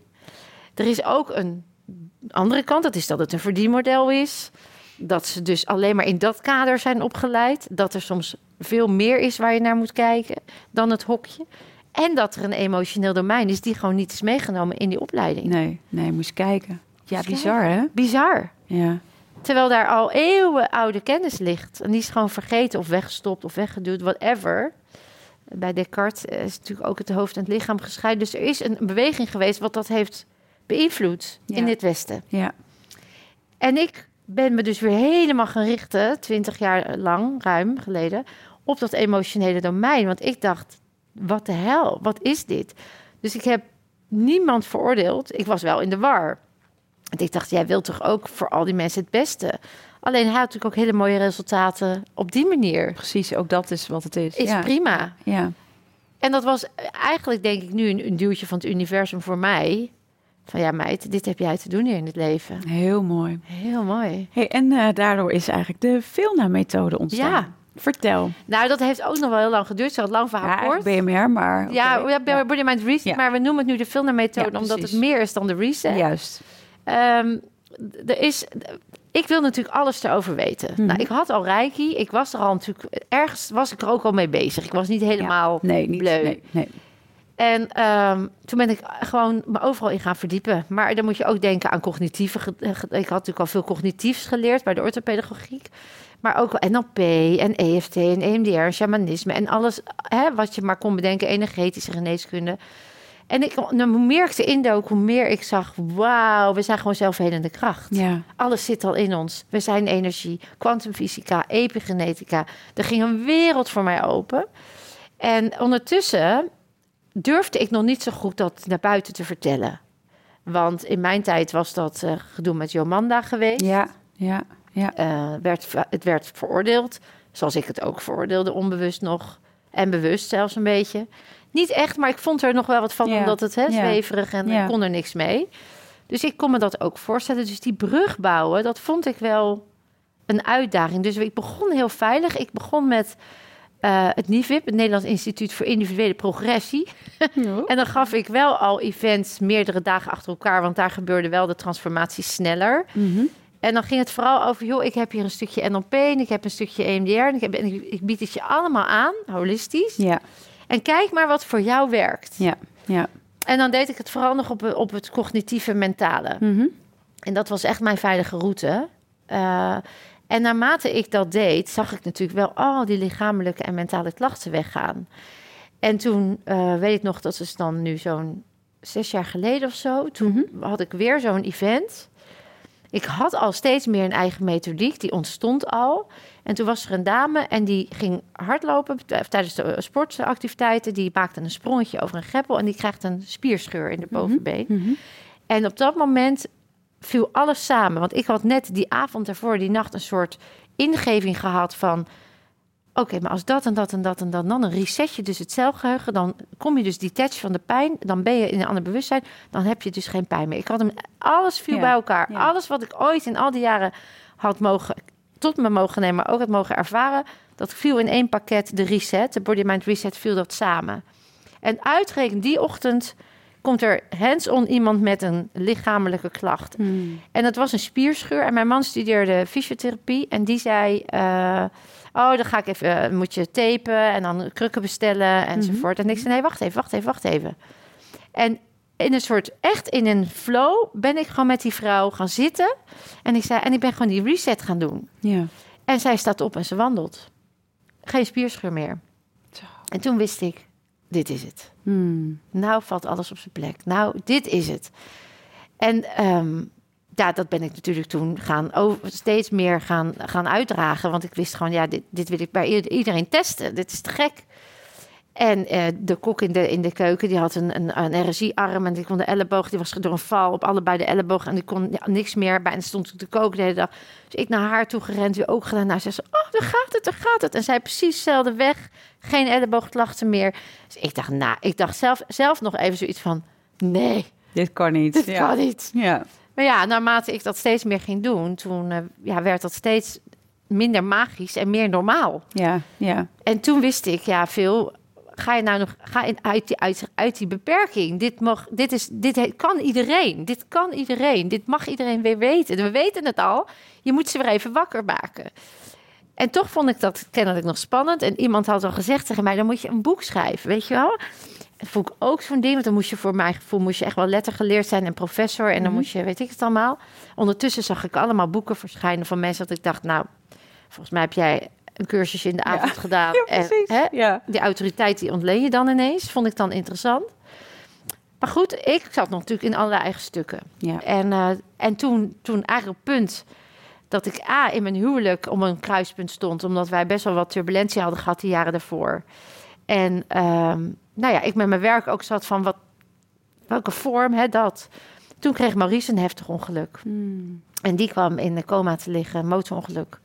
S2: Er is ook een andere kant, dat is dat het een verdienmodel is. Dat ze dus alleen maar in dat kader zijn opgeleid. Dat er soms veel meer is waar je naar moet kijken dan het hokje. En dat er een emotioneel domein is die gewoon niet is meegenomen in die opleiding.
S1: Nee, nee, moest kijken. Ja,
S2: Moest
S1: bizar hè?
S2: Bizar.
S1: Ja.
S2: Terwijl daar al eeuwen oude kennis ligt. En die is gewoon vergeten of weggestopt of weggeduwd, whatever. Bij Descartes eh, is natuurlijk ook het hoofd en het lichaam gescheiden. Dus er is een beweging geweest wat dat heeft beïnvloed
S1: Ja.
S2: in dit Westen.
S1: Ja.
S2: En ik ben me dus weer helemaal gaan richten, twintig jaar lang, ruim geleden, op dat emotionele domein. Want ik dacht, wat de hel, wat is dit? Dus ik heb niemand veroordeeld. Ik was wel in de war. Want ik dacht, jij wilt toch ook voor al die mensen het beste? Alleen hij had natuurlijk ook hele mooie resultaten op die manier.
S1: Precies, ook dat is wat het is.
S2: Is
S1: ja.
S2: prima.
S1: Ja.
S2: En dat was eigenlijk, denk ik, nu een, een duwtje van het universum voor mij. Van ja, meid, dit heb jij te doen hier in het leven.
S1: Heel mooi.
S2: Heel mooi.
S1: Hey, en eh, daardoor is eigenlijk de Vilna-methode ontstaan.
S2: Ja.
S1: Vertel.
S2: Nou, dat heeft ook nog wel heel lang geduurd. Zo lang
S1: Ja,
S2: verhaal kort.
S1: eigenlijk BMR, maar...
S2: Ja, ja, Body Mind Reset,
S1: Ja.
S2: maar we noemen het nu de Filner-methode...
S1: Ja,
S2: omdat het meer is dan de reset.
S1: Juist.
S2: Ehm, er is, ik wil natuurlijk alles erover weten.
S1: Mhm.
S2: Nou, ik had al Reiki. Ik was er al natuurlijk... Ergens was ik er ook al mee bezig. Ik was niet helemaal
S1: Nee, niet.
S2: bleu.
S1: Nee, nee.
S2: En ehm, toen ben ik gewoon me overal in gaan verdiepen. Maar dan moet je ook denken aan cognitieve... ge- Ik had natuurlijk al veel cognitiefs geleerd bij de orthopedagogiek. Maar ook NLP en EFT en EMDR shamanisme... en alles hè, wat je maar kon bedenken, energetische geneeskunde. En ik, nou, hoe meer ik erin dook, hoe meer ik zag... wauw, we zijn gewoon zelfhelende kracht.
S1: Ja.
S2: Alles zit al in ons. We zijn energie, kwantumfysica, epigenetica. Er ging een wereld voor mij open. En ondertussen durfde ik nog niet zo goed dat naar buiten te vertellen. Want in mijn tijd was dat eh, gedoe met Jomanda geweest.
S1: Ja, ja, ja.
S2: Eh, werd, het werd veroordeeld, zoals ik het ook veroordeelde, onbewust nog. En bewust zelfs een beetje. Niet echt, maar ik vond er nog wel wat van,
S1: Ja.
S2: omdat het hè, zweverig en
S1: Ja.
S2: ik kon er niks mee. Dus ik kon me dat ook voorstellen. Dus die brug bouwen, dat vond ik wel een uitdaging. Dus ik begon heel veilig. Ik begon met eh, het NIVIP, het Nederlands Instituut voor Individuele Progressie. En dan gaf ik wel al events meerdere dagen achter elkaar, want daar gebeurde wel de transformatie sneller.
S1: Mhm.
S2: En dan ging het vooral over, joh, ik heb hier een stukje NLP en ik heb een stukje EMDR en ik, heb, en ik, ik bied het je allemaal aan, holistisch.
S1: Ja,
S2: En kijk maar wat voor jou werkt.
S1: ja, ja.
S2: En dan deed ik het vooral nog op, op het cognitieve mentale.
S1: Mhm.
S2: En dat was echt mijn veilige route. Eh, en naarmate ik dat deed, zag ik natuurlijk wel al die lichamelijke en mentale klachten weggaan. En toen eh, weet ik nog, dat is dan nu zo'n zes jaar geleden of zo. Toen had ik weer zo'n event. Ik had al steeds meer een eigen methodiek, die ontstond al. En toen was er een dame en die ging hardlopen tijdens de eh, sportactiviteiten. Die maakte een sprongetje over een greppel en die krijgt een spierscheur in de bovenbeen.
S1: Mhm.
S2: En op dat moment viel alles samen. Want ik had net die avond ervoor, die nacht, een soort ingeving gehad van... Oké, maar als dat en dat en dat en dat, dan een resetje, dus het celgeheugen... dan kom je dus detached van de pijn, dan ben je in een ander bewustzijn... dan heb je dus geen pijn meer. Ik had hem, alles viel
S1: Ja,
S2: bij elkaar.
S1: ja.
S2: Alles wat ik ooit in al die jaren had mogen, tot me mogen nemen... maar ook had mogen ervaren, dat viel in één pakket. De reset, de body mind reset, viel dat samen. En uitgerekend die ochtend komt er hands-on iemand met een lichamelijke klacht.
S1: Hmm.
S2: En dat was een spierscheur. En mijn man studeerde fysiotherapie. En die zei... eh, oh, dan ga ik even... eh, moet je tapen en dan krukken bestellen enzovoort. En ik zei, nee, wacht even, wacht even, wacht even. En in een soort... Echt in een flow ben ik gewoon met die vrouw gaan zitten. En ik zei... En ik ben gewoon die reset gaan doen.
S1: Ja.
S2: En zij staat op en ze wandelt. Geen spierscheur meer.
S1: Zo.
S2: En toen wist ik... Dit is het.
S1: Hmm.
S2: Nou valt alles op zijn plek. Nou, dit is het. En ehm, ja, dat ben ik natuurlijk toen gaan over, steeds meer gaan, gaan uitdragen. Want ik wist gewoon, ja, dit, dit wil ik bij ieder- iedereen testen. Dit is te gek. En eh, de kok in de, in de keuken, die had een, een, een RSI-arm en die kon de elleboog, die was door een val op allebei de elleboog en die kon ja, niks meer bij en stond te koken de hele dag. Dus ik naar haar toe gerend, die ook gedaan. Nou, ze zei, oh, daar gaat het, daar gaat het. En zij precies dezelfde weg, geen elleboogklachten meer. Dus ik dacht, nou, ik dacht zelf, zelf nog even zoiets van, nee,
S1: Dit kan niet.
S2: dit
S1: ja.
S2: kan niet.
S1: Ja.
S2: Maar ja, naarmate ik dat steeds meer ging doen, toen eh, ja, werd dat steeds minder magisch en meer normaal.
S1: Ja, ja.
S2: En toen wist ik, ja, veel. Ga je nou nog ga in, uit, die, uit, uit die beperking? Dit, mag, dit, is, dit kan iedereen. Dit kan iedereen. Dit mag iedereen weer weten. We weten het al. Je moet ze weer even wakker maken. En toch vond ik dat kennelijk nog spannend. En iemand had al gezegd tegen mij: dan moet je een boek schrijven, weet je wel? Dat vond ik ook zo'n ding. Want dan moest je voor mijn gevoel moest je echt wel lettergeleerd zijn en professor. En dan moest je, weet ik het allemaal. Ondertussen zag ik allemaal boeken verschijnen van mensen dat ik dacht, nou, volgens mij heb jij een cursusje in de
S1: Ja.
S2: avond gedaan.
S1: Ja,
S2: en,
S1: precies.
S2: hè,
S1: Ja.
S2: die autoriteit die ontleen je dan ineens. Vond ik dan interessant. Maar goed, ik zat nog natuurlijk in allerlei eigen stukken.
S1: Ja.
S2: En, eh, en toen, toen eigenlijk op punt dat ik A, in mijn huwelijk om een kruispunt stond... omdat wij best wel wat turbulentie hadden gehad die jaren daarvoor. En ehm, nou ja, ik met mijn werk ook zat van wat, welke vorm, hè, dat. Toen kreeg Maurice een heftig ongeluk.
S1: Hmm.
S2: En die kwam in de coma te liggen, motorongeluk.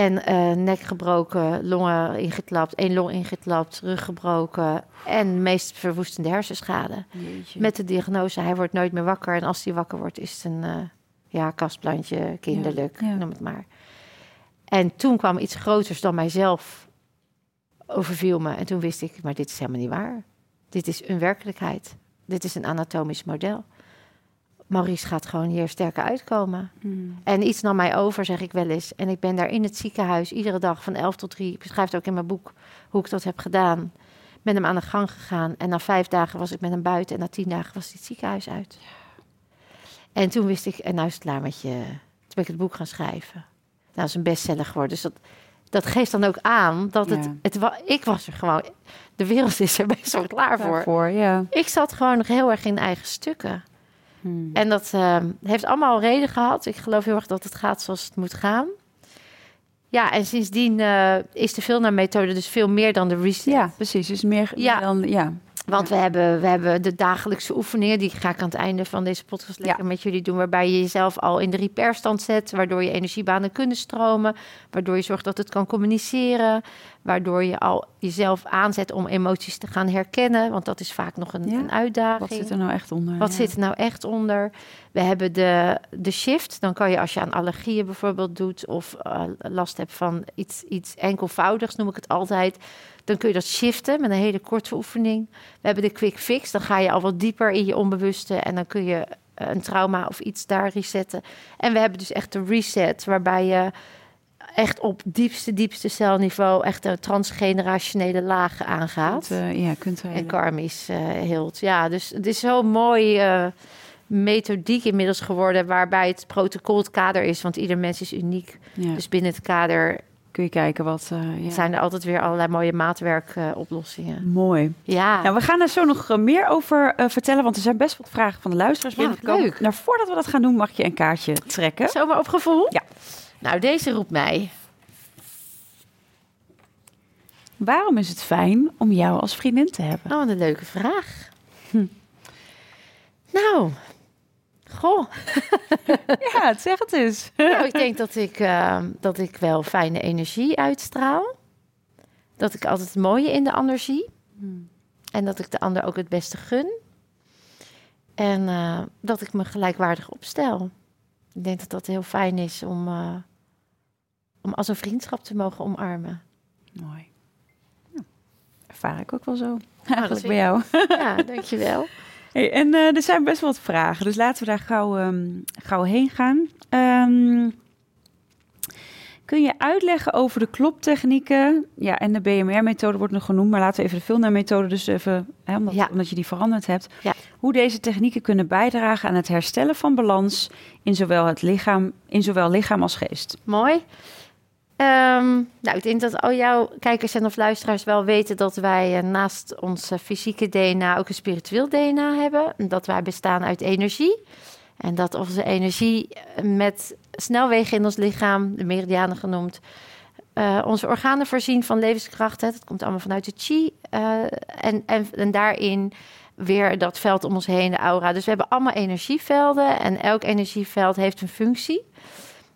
S2: En eh, nek gebroken, longen ingeklapt, één long ingeklapt, rug gebroken en meest verwoestende hersenschade.
S1: Jeetje.
S2: Met de diagnose, hij wordt nooit meer wakker. En als hij wakker wordt, is het een eh, ja, kastplantje, kinderlijk,
S1: Ja, ja.
S2: noem het maar. En toen kwam iets groters dan mijzelf overviel me. En toen wist ik, maar dit is helemaal niet waar. Dit is een werkelijkheid. Dit is een anatomisch model. Maurice gaat gewoon hier sterker uitkomen.
S1: Hmm.
S2: En iets nam mij over, zeg ik wel eens. En ik ben daar in het ziekenhuis iedere dag van 11 tot 3. Ik beschrijf het ook in mijn boek hoe ik dat heb gedaan. Met hem aan de gang gegaan. En na vijf dagen was ik met hem buiten. En na tien dagen was hij het ziekenhuis uit. En toen wist ik, en nou is het klaar met je. Toen ben ik het boek gaan schrijven. Nou, dat is een bestseller geworden. Dus dat, dat geeft dan ook aan dat het, het... wa- Ik was er gewoon... De wereld is er best wel klaar voor.
S1: Daarvoor, ja.
S2: Ik zat gewoon nog heel erg in eigen stukken.
S1: Hmm.
S2: En dat ehm, heeft allemaal reden gehad. Ik geloof heel erg dat het gaat zoals het moet gaan. Ja, en sindsdien eh, is de Vilna-methode dus veel meer dan de reset.
S1: Ja, precies. Dus meer
S2: Ja.
S1: dan... Ja.
S2: Want we hebben, we hebben de dagelijkse oefeningen, die ga ik aan het einde van deze podcast lekker met jullie doen, waarbij je jezelf al in de repairstand zet, waardoor je energiebanen kunnen stromen, waardoor je zorgt dat het kan communiceren, waardoor je al jezelf aanzet om emoties te gaan herkennen, want dat is vaak nog een,
S1: Ja.
S2: een uitdaging.
S1: Wat zit er nou echt onder?
S2: Wat
S1: Ja.
S2: zit er nou echt onder? We hebben de, de shift. Dan kan je als je aan allergieën bijvoorbeeld doet of eh, last hebt van iets, iets enkelvoudigs, noem ik het altijd. Dan kun je dat shiften met een hele korte oefening. We hebben de quick fix. Dan ga je al wat dieper in je onbewuste en dan kun je eh, een trauma of iets daar resetten. En we hebben dus echt de reset, waarbij je echt op diepste, diepste celniveau echt een transgenerationele lagen aangaat.
S1: Kunt, eh, ja, kunt
S2: En karmisch eh hield. Ja, dus het is zo'n mooi eh, methodiek inmiddels geworden... waarbij het protocol het kader is. Want ieder mens is uniek.
S1: Ja.
S2: Dus binnen het kader
S1: Kun je kijken wat... eh, ja.
S2: zijn er altijd weer allerlei mooie maatwerkoplossingen.
S1: Mooi.
S2: ja,
S1: Nou, we gaan er zo nog meer over vertellen, want er zijn best wat vragen van de luisteraars
S2: Ja,
S1: binnengekomen.
S2: leuk.
S1: Nou, voordat we dat gaan doen, mag je een kaartje trekken.
S2: zomaar op gevoel?
S1: Ja.
S2: Nou, deze roept mij.
S1: Waarom is het fijn om jou als vriendin te hebben?
S2: Oh, wat een leuke vraag. Nou, goh.
S1: Ja, zeg het eens.
S2: Nou, ik denk dat ik, eh, dat ik wel fijne energie uitstraal. Dat ik altijd het mooie in de ander zie. En dat ik de ander ook het beste gun. En eh, dat ik me gelijkwaardig opstel. Ik denk dat dat heel fijn is om, eh, om als een vriendschap te mogen omarmen.
S1: Mooi. Ja, ervaar ik ook wel zo. Eigenlijk bij jou.
S2: Ja, dankjewel.
S1: Hey, en eh, er zijn best wel wat vragen, dus laten we daar gauw, ehm, gauw heen gaan. Ehm, kun je uitleggen over de kloptechnieken? Ja, en de BMR-methode wordt nog genoemd, maar laten we even de Vilna-methode dus even, hè, omdat,
S2: Ja.
S1: omdat je die veranderd hebt.
S2: Ja.
S1: Hoe deze technieken kunnen bijdragen aan het herstellen van balans in zowel het lichaam, in zowel lichaam als geest.
S2: Mooi. Ehm, nou, ik denk dat al jouw kijkers en of luisteraars wel weten dat wij eh, naast ons eh, fysieke DNA ook een spiritueel DNA hebben. En dat wij bestaan uit energie. En dat onze energie eh, met snelwegen in ons lichaam, de meridianen genoemd, onze organen voorzien van levenskracht. Hè. Dat komt allemaal vanuit de chi. en, en, en daarin weer dat veld om ons heen, de aura. Dus we hebben allemaal energievelden en elk energieveld heeft een functie.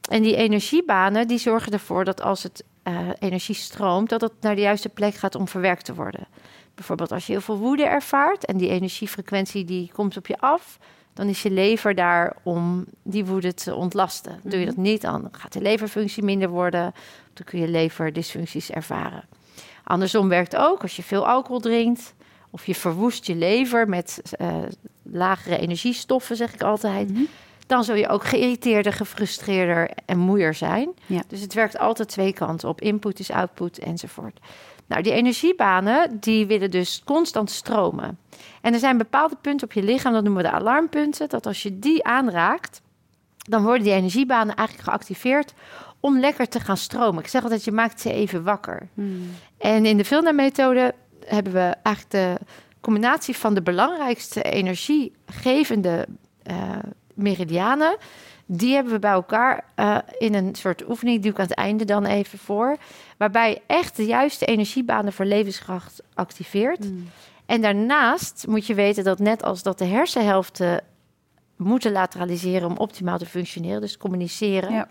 S2: En die energiebanen die zorgen ervoor dat als het eh, energie stroomt, dat het naar de juiste plek gaat om verwerkt te worden. Bijvoorbeeld als je heel veel woede ervaart en die energiefrequentie die komt op je af, dan is je lever daar om die woede te ontlasten. Doe je dat niet, dan gaat de leverfunctie minder worden. Dan kun je leverdysfuncties ervaren. Andersom werkt ook als je veel alcohol drinkt of je verwoest je lever met eh, lagere energiestoffen, zeg ik altijd.
S1: Mhm.
S2: Dan zul je ook geïrriteerder, gefrustreerder en moeier zijn.
S1: Ja.
S2: Dus het werkt altijd twee kanten op. Input is output enzovoort. Nou, die energiebanen die willen dus constant stromen. En er zijn bepaalde punten op je lichaam, dat noemen we de alarmpunten, dat als je die aanraakt, dan worden die energiebanen eigenlijk geactiveerd om lekker te gaan stromen. Ik zeg altijd, je maakt ze even wakker.
S1: Hmm.
S2: En in de Vilna-methode hebben we eigenlijk de combinatie van de belangrijkste energiegevende eh, meridianen. Die hebben we bij elkaar eh, in een soort oefening, die ik aan het einde dan even voor. Waarbij echt de juiste energiebanen voor levenskracht activeert.
S1: Hmm.
S2: En daarnaast moet je weten dat net als dat de hersenhelften moeten lateraliseren om optimaal te functioneren, dus communiceren.
S1: Ja.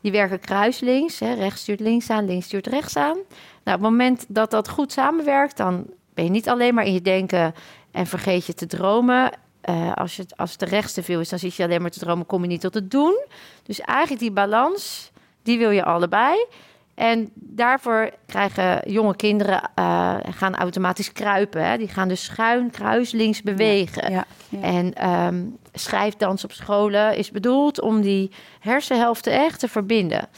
S2: Die werken kruislinks, hè, rechts stuurt links aan, links stuurt rechts aan. Nou, op het moment dat dat goed samenwerkt, dan ben je niet alleen maar in je denken en vergeet je te dromen. Eh, als, je, als de rechts te veel is, dan zit je alleen maar te dromen, kom je niet tot het doen. Dus eigenlijk die balans, die wil je allebei. En daarvoor krijgen jonge kinderen, eh, gaan automatisch kruipen. Hè? Die gaan dus schuin, kruislinks bewegen.
S1: Ja, ja.
S2: En ehm, schrijfdans op scholen is bedoeld om die hersenhelften echt te verbinden.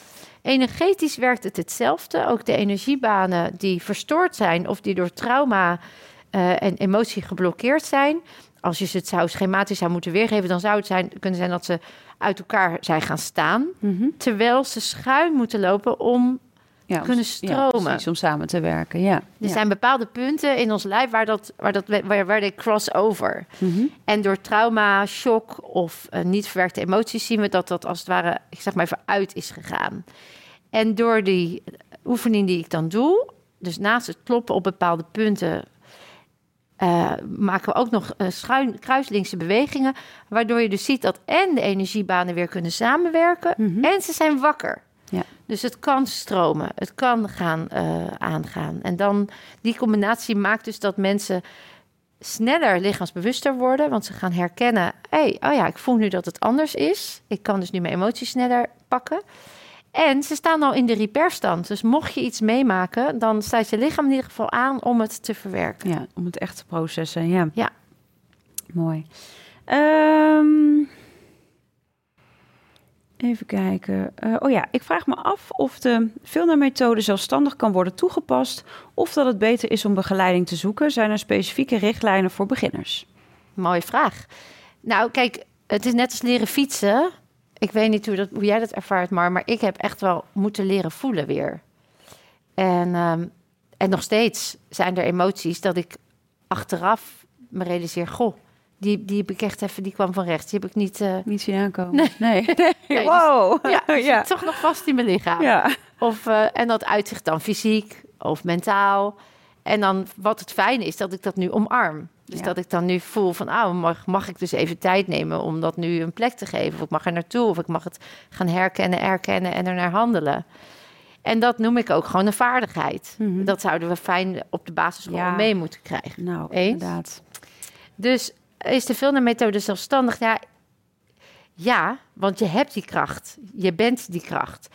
S2: Energetisch werkt het hetzelfde. Ook de energiebanen die verstoord zijn of die door trauma eh, en emotie geblokkeerd zijn. Als je ze het zou schematisch zou moeten weergeven, dan zou het zijn, kunnen zijn dat ze uit elkaar zijn gaan staan.
S1: Mhm.
S2: Terwijl ze schuin moeten lopen om
S1: ja,
S2: kunnen
S1: ja,
S2: stromen.
S1: precies, om samen te werken, ja.
S2: Er
S1: ja.
S2: zijn bepaalde punten in ons lijf waar dat, waar dat waar, waar de crossover.
S1: Mhm.
S2: En door trauma, shock of eh, niet verwerkte emoties zien we dat dat als het ware, ik zeg maar even, uit is gegaan. En door die oefening die ik dan doe, dus naast het kloppen op bepaalde punten, eh, maken we ook nog eh, schuin, kruislinkse bewegingen, waardoor je dus ziet dat en de energiebanen weer kunnen samenwerken
S1: Mhm.
S2: en ze zijn wakker.
S1: Ja.
S2: Dus het kan stromen, het kan gaan eh, aangaan. En dan die combinatie maakt dus dat mensen sneller lichaamsbewuster worden, want ze gaan herkennen: hé, hey, oh ja, ik voel nu dat het anders is. Ik kan dus nu mijn emoties sneller pakken. En ze staan al in de repairstand. Dus mocht je iets meemaken, dan staat je lichaam in ieder geval aan om het te verwerken.
S1: Ja, om het echt te processen, ja.
S2: Ja.
S1: Mooi. Ehm, even kijken. Eh, oh ja, ik vraag me af of de Vilna-methode zelfstandig kan worden toegepast... of dat het beter is om begeleiding te zoeken. Zijn er specifieke richtlijnen voor beginners?
S2: Mooie vraag. Nou, kijk, het is net als leren fietsen. Ik weet niet hoe, dat, hoe jij dat ervaart, maar, maar ik heb echt wel moeten leren voelen weer. En, ehm, en nog steeds zijn er emoties dat ik achteraf me realiseer... goh, die, die heb ik echt even, die kwam van rechts. Die heb ik niet... eh,
S1: Niet zien aankomen?
S2: Nee.
S1: Nee.
S2: Nee, dus-
S1: wow.
S2: ja, zit toch nog vast in mijn lichaam.
S1: Ja.
S2: Of, eh, en dat uitzicht dan fysiek of mentaal. En dan wat het fijne is, dat ik dat nu omarm. Dus
S1: Ja.
S2: dat ik dan nu voel van, ah, mag, mag ik dus even tijd nemen om dat nu een plek te geven? Of ik mag er naartoe, of ik mag het gaan herkennen, erkennen en er naar handelen. En dat noem ik ook gewoon een vaardigheid.
S1: Mhm.
S2: Dat zouden we fijn op de basisschool
S1: Ja.
S2: mee moeten krijgen.
S1: Nou,
S2: Eens?
S1: inderdaad.
S2: Dus is de filtermethode zelfstandig? Ja, ja, want je hebt die kracht. Je bent die kracht.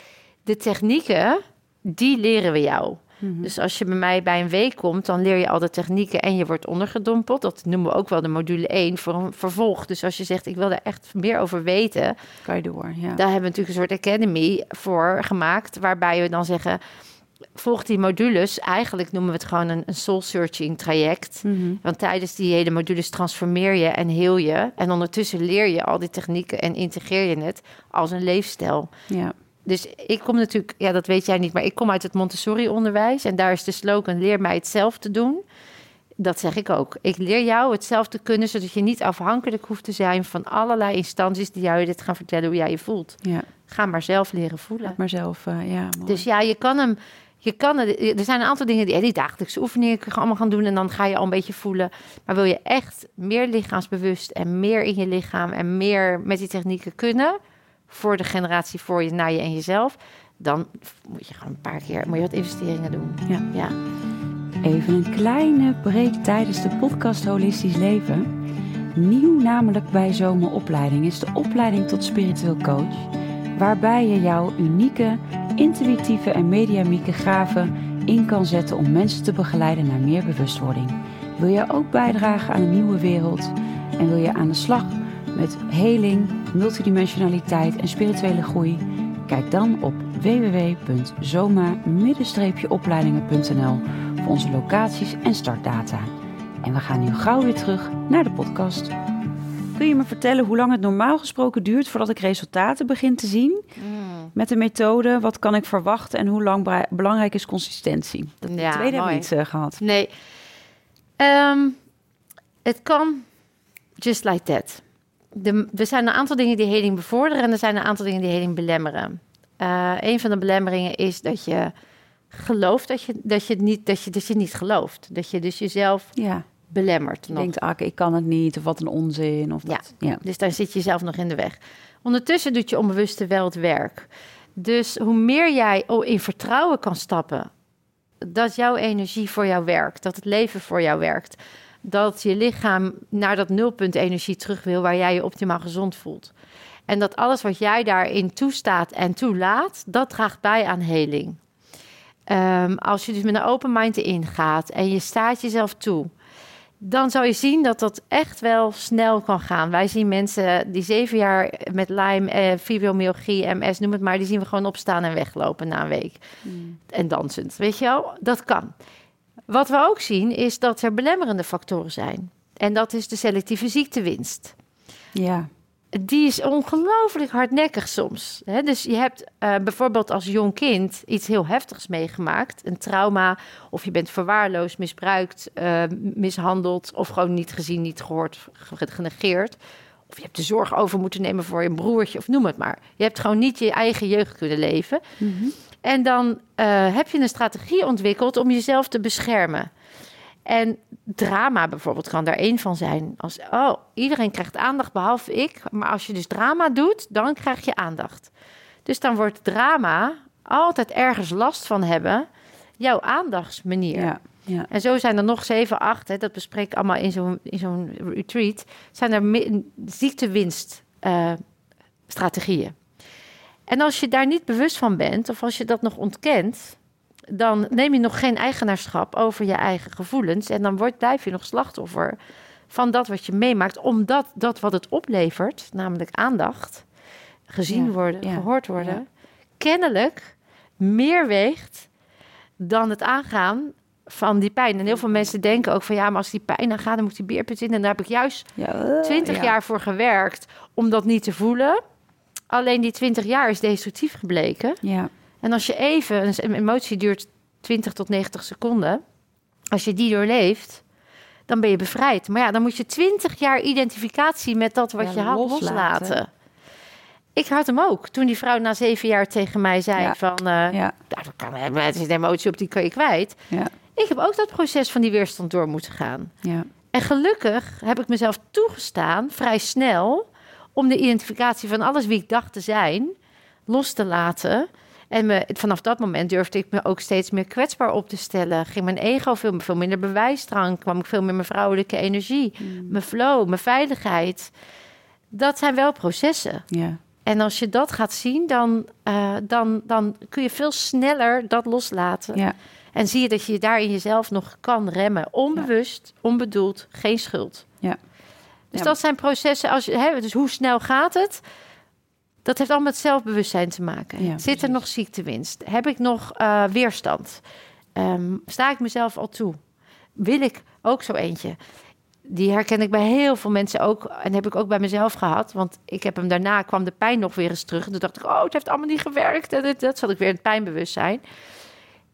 S2: De technieken, die leren we jou.
S1: Mhm.
S2: Dus als je bij mij bij een week komt, dan leer je al de technieken en je wordt ondergedompeld. Dat noemen we ook wel de module 1 voor een vervolg. Dus als je zegt, ik wil daar echt meer over weten,
S1: Kan je door, ja.
S2: daar hebben we natuurlijk een soort academy voor gemaakt, waarbij we dan zeggen, volg die modules. Eigenlijk noemen we het gewoon een, een soul-searching traject.
S1: Mhm.
S2: Want tijdens die hele modules transformeer je en heel je. En ondertussen leer je al die technieken en integreer je het als een leefstijl.
S1: Ja.
S2: Dus ik kom natuurlijk, ja, dat weet jij niet, maar ik kom uit het Montessori-onderwijs. En daar is de slogan: leer mij het zelf te doen. Dat zeg ik ook. Ik leer jou hetzelfde kunnen, zodat je niet afhankelijk hoeft te zijn van allerlei instanties die jou dit gaan vertellen hoe jij je voelt.
S1: Ja,
S2: Ga maar zelf leren voelen.
S1: laat maar zelf, eh, ja. mooi.
S2: Dus ja, je kan hem. Je kan het, er zijn een aantal dingen die, die dagelijkse oefeningen kun je allemaal gaan doen en dan ga je al een beetje voelen. Maar wil je echt meer lichaamsbewust en meer in je lichaam en meer met die technieken kunnen voor de generatie voor je, naar je en jezelf, dan moet je gewoon een paar keer moet je wat investeringen doen.
S1: Ja.
S2: ja.
S1: Even een kleine break tijdens de podcast Holistisch Leven. Nieuw namelijk bij Zomeropleiding is de opleiding tot spiritueel coach. Waarbij je jouw unieke, intuïtieve en mediamieke gaven in kan zetten om mensen te begeleiden naar meer bewustwording. Wil je ook bijdragen aan een nieuwe wereld en wil je aan de slag met heling, multidimensionaliteit en spirituele groei? Kijk dan op www.zoma-opleidingen.nl voor onze locaties en startdata. En we gaan nu gauw weer terug naar de podcast. Kun je me vertellen hoe lang het normaal gesproken duurt voordat ik resultaten begin te zien? Met de methode, wat kan ik verwachten en hoe lang belangrijk is consistentie? Dat
S2: Ja,
S1: tweede hebben we niet eh, gehad.
S2: Nee. Ehm, het kan just like that. De, er zijn een aantal dingen die heling bevorderen en er zijn een aantal dingen die heling belemmeren. Eh, een van de belemmeringen is dat je gelooft dat je, dat je, niet, dat je, dat je niet gelooft. Dat je dus jezelf
S1: Ja,
S2: belemmert.
S1: je denkt, ah, ik kan het niet, of wat een onzin. Of dat. ja.
S2: Dus daar zit je jezelf nog in de weg. Ondertussen doet je onbewuste wel het werk. Dus hoe meer jij oh, in vertrouwen kan stappen dat jouw energie voor jou werkt, dat het leven voor jou werkt, dat je lichaam naar dat nulpunt energie terug wil waar jij je optimaal gezond voelt. En dat alles wat jij daarin toestaat en toelaat, dat draagt bij aan heling. Ehm, als je dus met een open mind erin gaat en je staat jezelf toe, dan zou je zien dat dat echt wel snel kan gaan. Wij zien mensen die zeven jaar met Lyme, eh, fibromyalgie, MS, noem het maar, die zien we gewoon opstaan en weglopen na een week. En dansend, weet je wel? Dat kan. Wat we ook zien is dat er belemmerende factoren zijn. En dat is de selectieve ziektewinst
S1: ja.
S2: die is ongelooflijk hardnekkig soms. Hè? Dus je hebt eh, bijvoorbeeld als jong kind iets heel heftigs meegemaakt. Een trauma, of je bent verwaarloosd, misbruikt, eh, mishandeld... of gewoon niet gezien, niet gehoord, ge- genegeerd. Of je hebt de zorg over moeten nemen voor je broertje, of noem het maar. Je hebt gewoon niet je eigen jeugd kunnen leven. En dan eh, heb je een strategie ontwikkeld om jezelf te beschermen. En drama bijvoorbeeld kan daar één van zijn. Als, oh, iedereen krijgt aandacht behalve ik. Maar als je dus drama doet, dan krijg je aandacht. Dus dan wordt drama altijd ergens last van hebben jouw aandachtsmanier.
S1: Ja. Ja.
S2: En zo zijn er nog zeven, acht, hè, dat bespreek ik allemaal in zo'n, in zo'n retreat, zijn er mi- ziektewinst eh, strategieën. En als je daar niet bewust van bent, of als je dat nog ontkent, dan neem je nog geen eigenaarschap over je eigen gevoelens. En dan wordt, blijf je nog slachtoffer van dat wat je meemaakt, omdat dat wat het oplevert, namelijk aandacht, gezien
S1: Ja,
S2: worden,
S1: ja,
S2: gehoord worden,
S1: ja.
S2: kennelijk meer weegt dan het aangaan van die pijn. En heel veel mensen denken ook van ja, maar als die pijn dan gaat, dan moet die beerput in. En daar heb ik juist
S1: eh,
S2: 20
S1: ja.
S2: jaar voor gewerkt om dat niet te voelen. Alleen die 20 jaar is destructief gebleken.
S1: Ja.
S2: En als je even, een emotie duurt 20 tot 90 seconden. Als je die doorleeft, dan ben je bevrijd. Maar ja, dan moet je 20 jaar identificatie met dat wat
S1: Ja,
S2: je had
S1: loslaten.
S2: loslaten. Ik had hem ook. Toen die vrouw na zeven jaar tegen mij zei
S1: Ja.
S2: van... eh
S1: Ja.
S2: nou, dat kan, het is een emotie op, die kan je kwijt.
S1: Ja.
S2: Ik heb ook dat proces van die weerstand door moeten gaan.
S1: Ja.
S2: En gelukkig heb ik mezelf toegestaan, vrij snel, om de identificatie van alles wie ik dacht te zijn, los te laten. En me, vanaf dat moment durfde ik me ook steeds meer kwetsbaar op te stellen. Ging mijn ego veel, veel minder bewijsdrang, kwam ik veel meer mijn vrouwelijke energie, mijn flow, mijn veiligheid. Dat zijn wel processen.
S1: Ja.
S2: En als je dat gaat zien, dan, eh, dan, dan kun je veel sneller dat loslaten.
S1: Ja.
S2: En zie je dat je daar in jezelf nog kan remmen. Onbewust, onbedoeld, geen schuld.
S1: Ja.
S2: Dus
S1: Ja.
S2: dat zijn processen. Als je, hè, dus hoe snel gaat het? Dat heeft allemaal met zelfbewustzijn te maken.
S1: Ja,
S2: Zit er nog ziektewinst? Heb ik nog eh, weerstand? Ehm, sta ik mezelf al toe? Wil ik ook zo eentje? Die herken ik bij heel veel mensen ook. En heb ik ook bij mezelf gehad. Want ik heb hem daarna, kwam de pijn nog weer eens terug. En toen dacht ik, oh, het heeft allemaal niet gewerkt. En dit, dat zat ik weer in het pijnbewustzijn.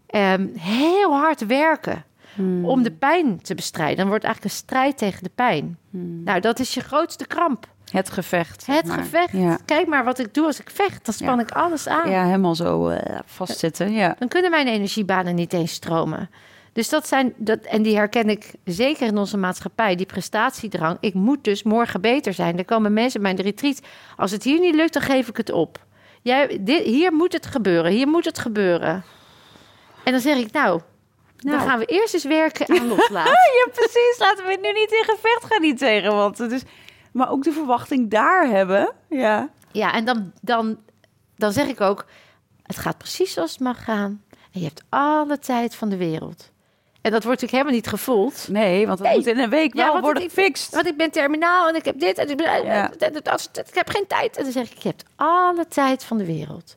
S2: Ehm, heel hard werken.
S1: Hmm.
S2: om de pijn te bestrijden. Dan wordt eigenlijk een strijd tegen de pijn.
S1: Hmm.
S2: Nou, dat is je grootste kramp.
S1: Het gevecht.
S2: Het
S1: maar.
S2: gevecht.
S1: Ja.
S2: Kijk maar wat ik doe als ik vecht. Dan span
S1: Ja.
S2: ik alles aan.
S1: ja, helemaal zo eh, vastzitten. Ja.
S2: Dan kunnen mijn energiebanen niet eens stromen. Dus dat zijn, dat, en die herken ik zeker in onze maatschappij, die prestatiedrang. Ik moet dus morgen beter zijn. Er komen mensen bij de retreat. Als het hier niet lukt, dan geef ik het op. Jij, dit, hier moet het gebeuren, hier moet het gebeuren. En dan zeg ik, nou,
S1: Nou.
S2: dan gaan we eerst eens werken aan loslaten.
S1: ja, precies. Laten we nu niet in gevecht gaan niet tegen. Want het is, maar ook de verwachting daar hebben. Ja.
S2: Ja, en dan, dan, dan zeg ik ook, het gaat precies zoals het mag gaan. En je hebt alle tijd van de wereld. En dat wordt natuurlijk helemaal niet gevoeld.
S1: Nee, want dat
S2: Nee.
S1: moet in een week wel worden
S2: ik-
S1: gefixt.
S2: Want ik ben terminaal en ik heb dit en ik, ben,
S1: Ja.
S2: ik heb geen tijd. En dan zeg ik, je hebt alle tijd van de wereld.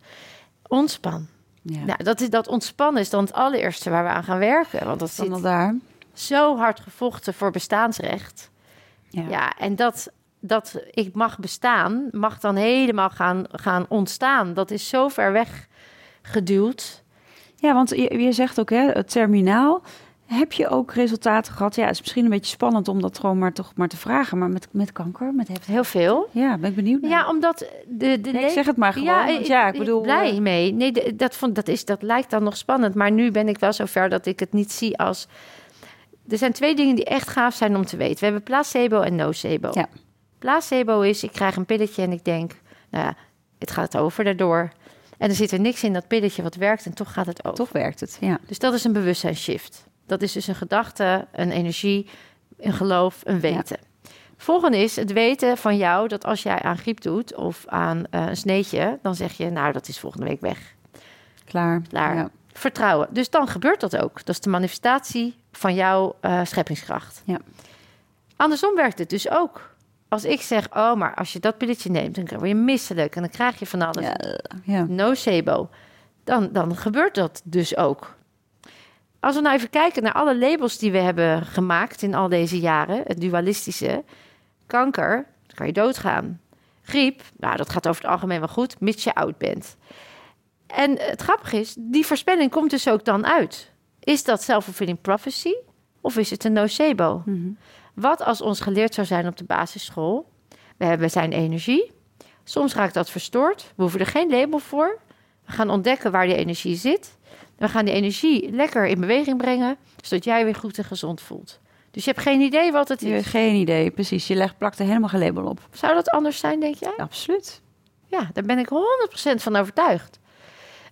S2: Ontspan.
S1: Ja.
S2: Nou, dat, is, dat ontspannen is dan het allereerste waar we aan gaan werken. Want dat zit
S1: daar.
S2: zo hard gevochten voor bestaansrecht.
S1: Ja.
S2: Ja, en dat, dat ik mag bestaan, mag dan helemaal gaan, gaan ontstaan. Dat is zo ver weg geduwd.
S1: Ja, want je, je zegt ook, hè, het terminaal. Heb je ook resultaten gehad? Ja, het is misschien een beetje spannend om dat gewoon maar toch maar te vragen. Maar met, met kanker, met.
S2: Heel veel.
S1: Ja, ben ik benieuwd naar.
S2: Ja, omdat de... de
S1: Nee, ik zeg het maar gewoon. want ja, ik bedoel...
S2: blij
S1: eh,
S2: mee. Nee, de- dat, vond, dat, is, dat lijkt dan nog spannend. Maar nu ben ik wel zover dat ik het niet zie als... Er zijn twee dingen die echt gaaf zijn om te weten. We hebben placebo en nocebo.
S1: Ja.
S2: Placebo is, ik krijg een pilletje en ik denk... Nou ja, het gaat over daardoor. En er zit er niks in dat pilletje wat werkt en toch gaat het over.
S1: Toch werkt het, ja.
S2: Dus dat is een bewustzijnsshift. Dat is dus een gedachte, een energie, een geloof, een weten. Volgende is het weten van jou dat als jij aan griep doet of aan eh, een sneetje, dan zeg je, nou, dat is volgende week weg.
S1: Klaar.
S2: Klaar.
S1: Ja.
S2: Vertrouwen. Dus dan gebeurt dat ook. Dat is de manifestatie van jouw eh, scheppingskracht.
S1: Ja.
S2: Andersom werkt het dus ook. Als ik zeg, oh, maar als je dat pilletje neemt, dan word je misselijk en dan krijg je van alles
S1: Ja, ja.
S2: nocebo, dan, dan gebeurt dat dus ook. Als we nou even kijken naar alle labels die we hebben gemaakt in al deze jaren, het dualistische, kanker, dan kan je doodgaan. Griep, nou dat gaat over het algemeen wel goed, mits je oud bent. En het grappige is, die voorspelling komt dus ook dan uit. Is dat self-fulfilling prophecy of is het een nocebo?
S1: Mhm.
S2: Wat als ons geleerd zou zijn op de basisschool? We, hebben, zijn energie. Soms raakt dat verstoord. We hoeven er geen label voor. We gaan ontdekken waar die energie zit. We gaan die energie lekker in beweging brengen, zodat jij weer goed en gezond voelt. Dus je hebt geen idee wat het
S1: Je hebt
S2: is.
S1: geen idee, precies. Je legt, plakt er helemaal geen label op.
S2: Zou dat anders zijn, denk jij?
S1: Absoluut.
S2: Ja, daar ben ik 100% van overtuigd.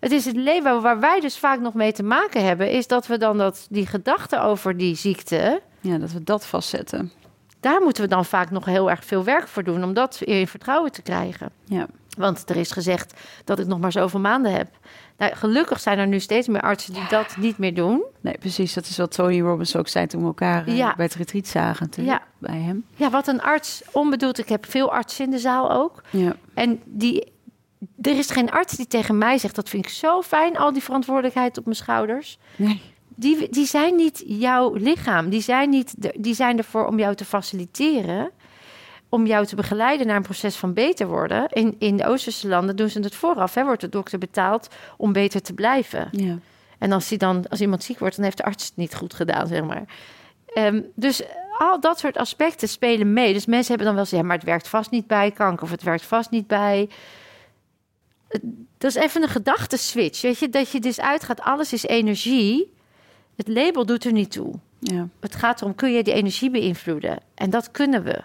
S2: Het is het leven waar wij dus vaak nog mee te maken hebben, is dat we dan dat, die gedachten over die ziekte,
S1: Ja, dat we dat vastzetten.
S2: daar moeten we dan vaak nog heel erg veel werk voor doen om dat weer in vertrouwen te krijgen.
S1: Ja.
S2: Want er is gezegd dat ik nog maar zoveel maanden heb. Nou, gelukkig zijn er nu steeds meer artsen die dat niet meer doen.
S1: Nee, precies. Dat is wat Tony Robbins ook zei toen we elkaar eh,
S2: Ja.
S1: bij het retreat zagen
S2: Ja.
S1: bij hem.
S2: Ja, wat een arts onbedoeld. Ik heb veel artsen in de zaal ook.
S1: Ja.
S2: En die, er is geen arts die tegen mij zegt: dat vind ik zo fijn, al die verantwoordelijkheid op mijn schouders.
S1: Nee.
S2: Die, die zijn niet jouw lichaam. Die zijn, niet, die zijn ervoor om jou te faciliteren. Om jou te begeleiden naar een proces van beter worden. In, in de Oosterse landen doen ze het vooraf. Hè, wordt de dokter betaald om beter te blijven.
S1: Ja.
S2: En als, hij dan, als iemand ziek wordt, dan heeft de arts het niet goed gedaan, zeg maar. Ehm, dus al dat soort aspecten spelen mee. Dus mensen hebben dan wel ja, maar het werkt vast niet bij kanker of het werkt vast niet bij. Dat is even een gedachteswitch, weet je, dat je dus uitgaat, alles is energie. Het label doet er niet toe.
S1: Ja.
S2: Het gaat erom, kun je die energie beïnvloeden? En dat kunnen we.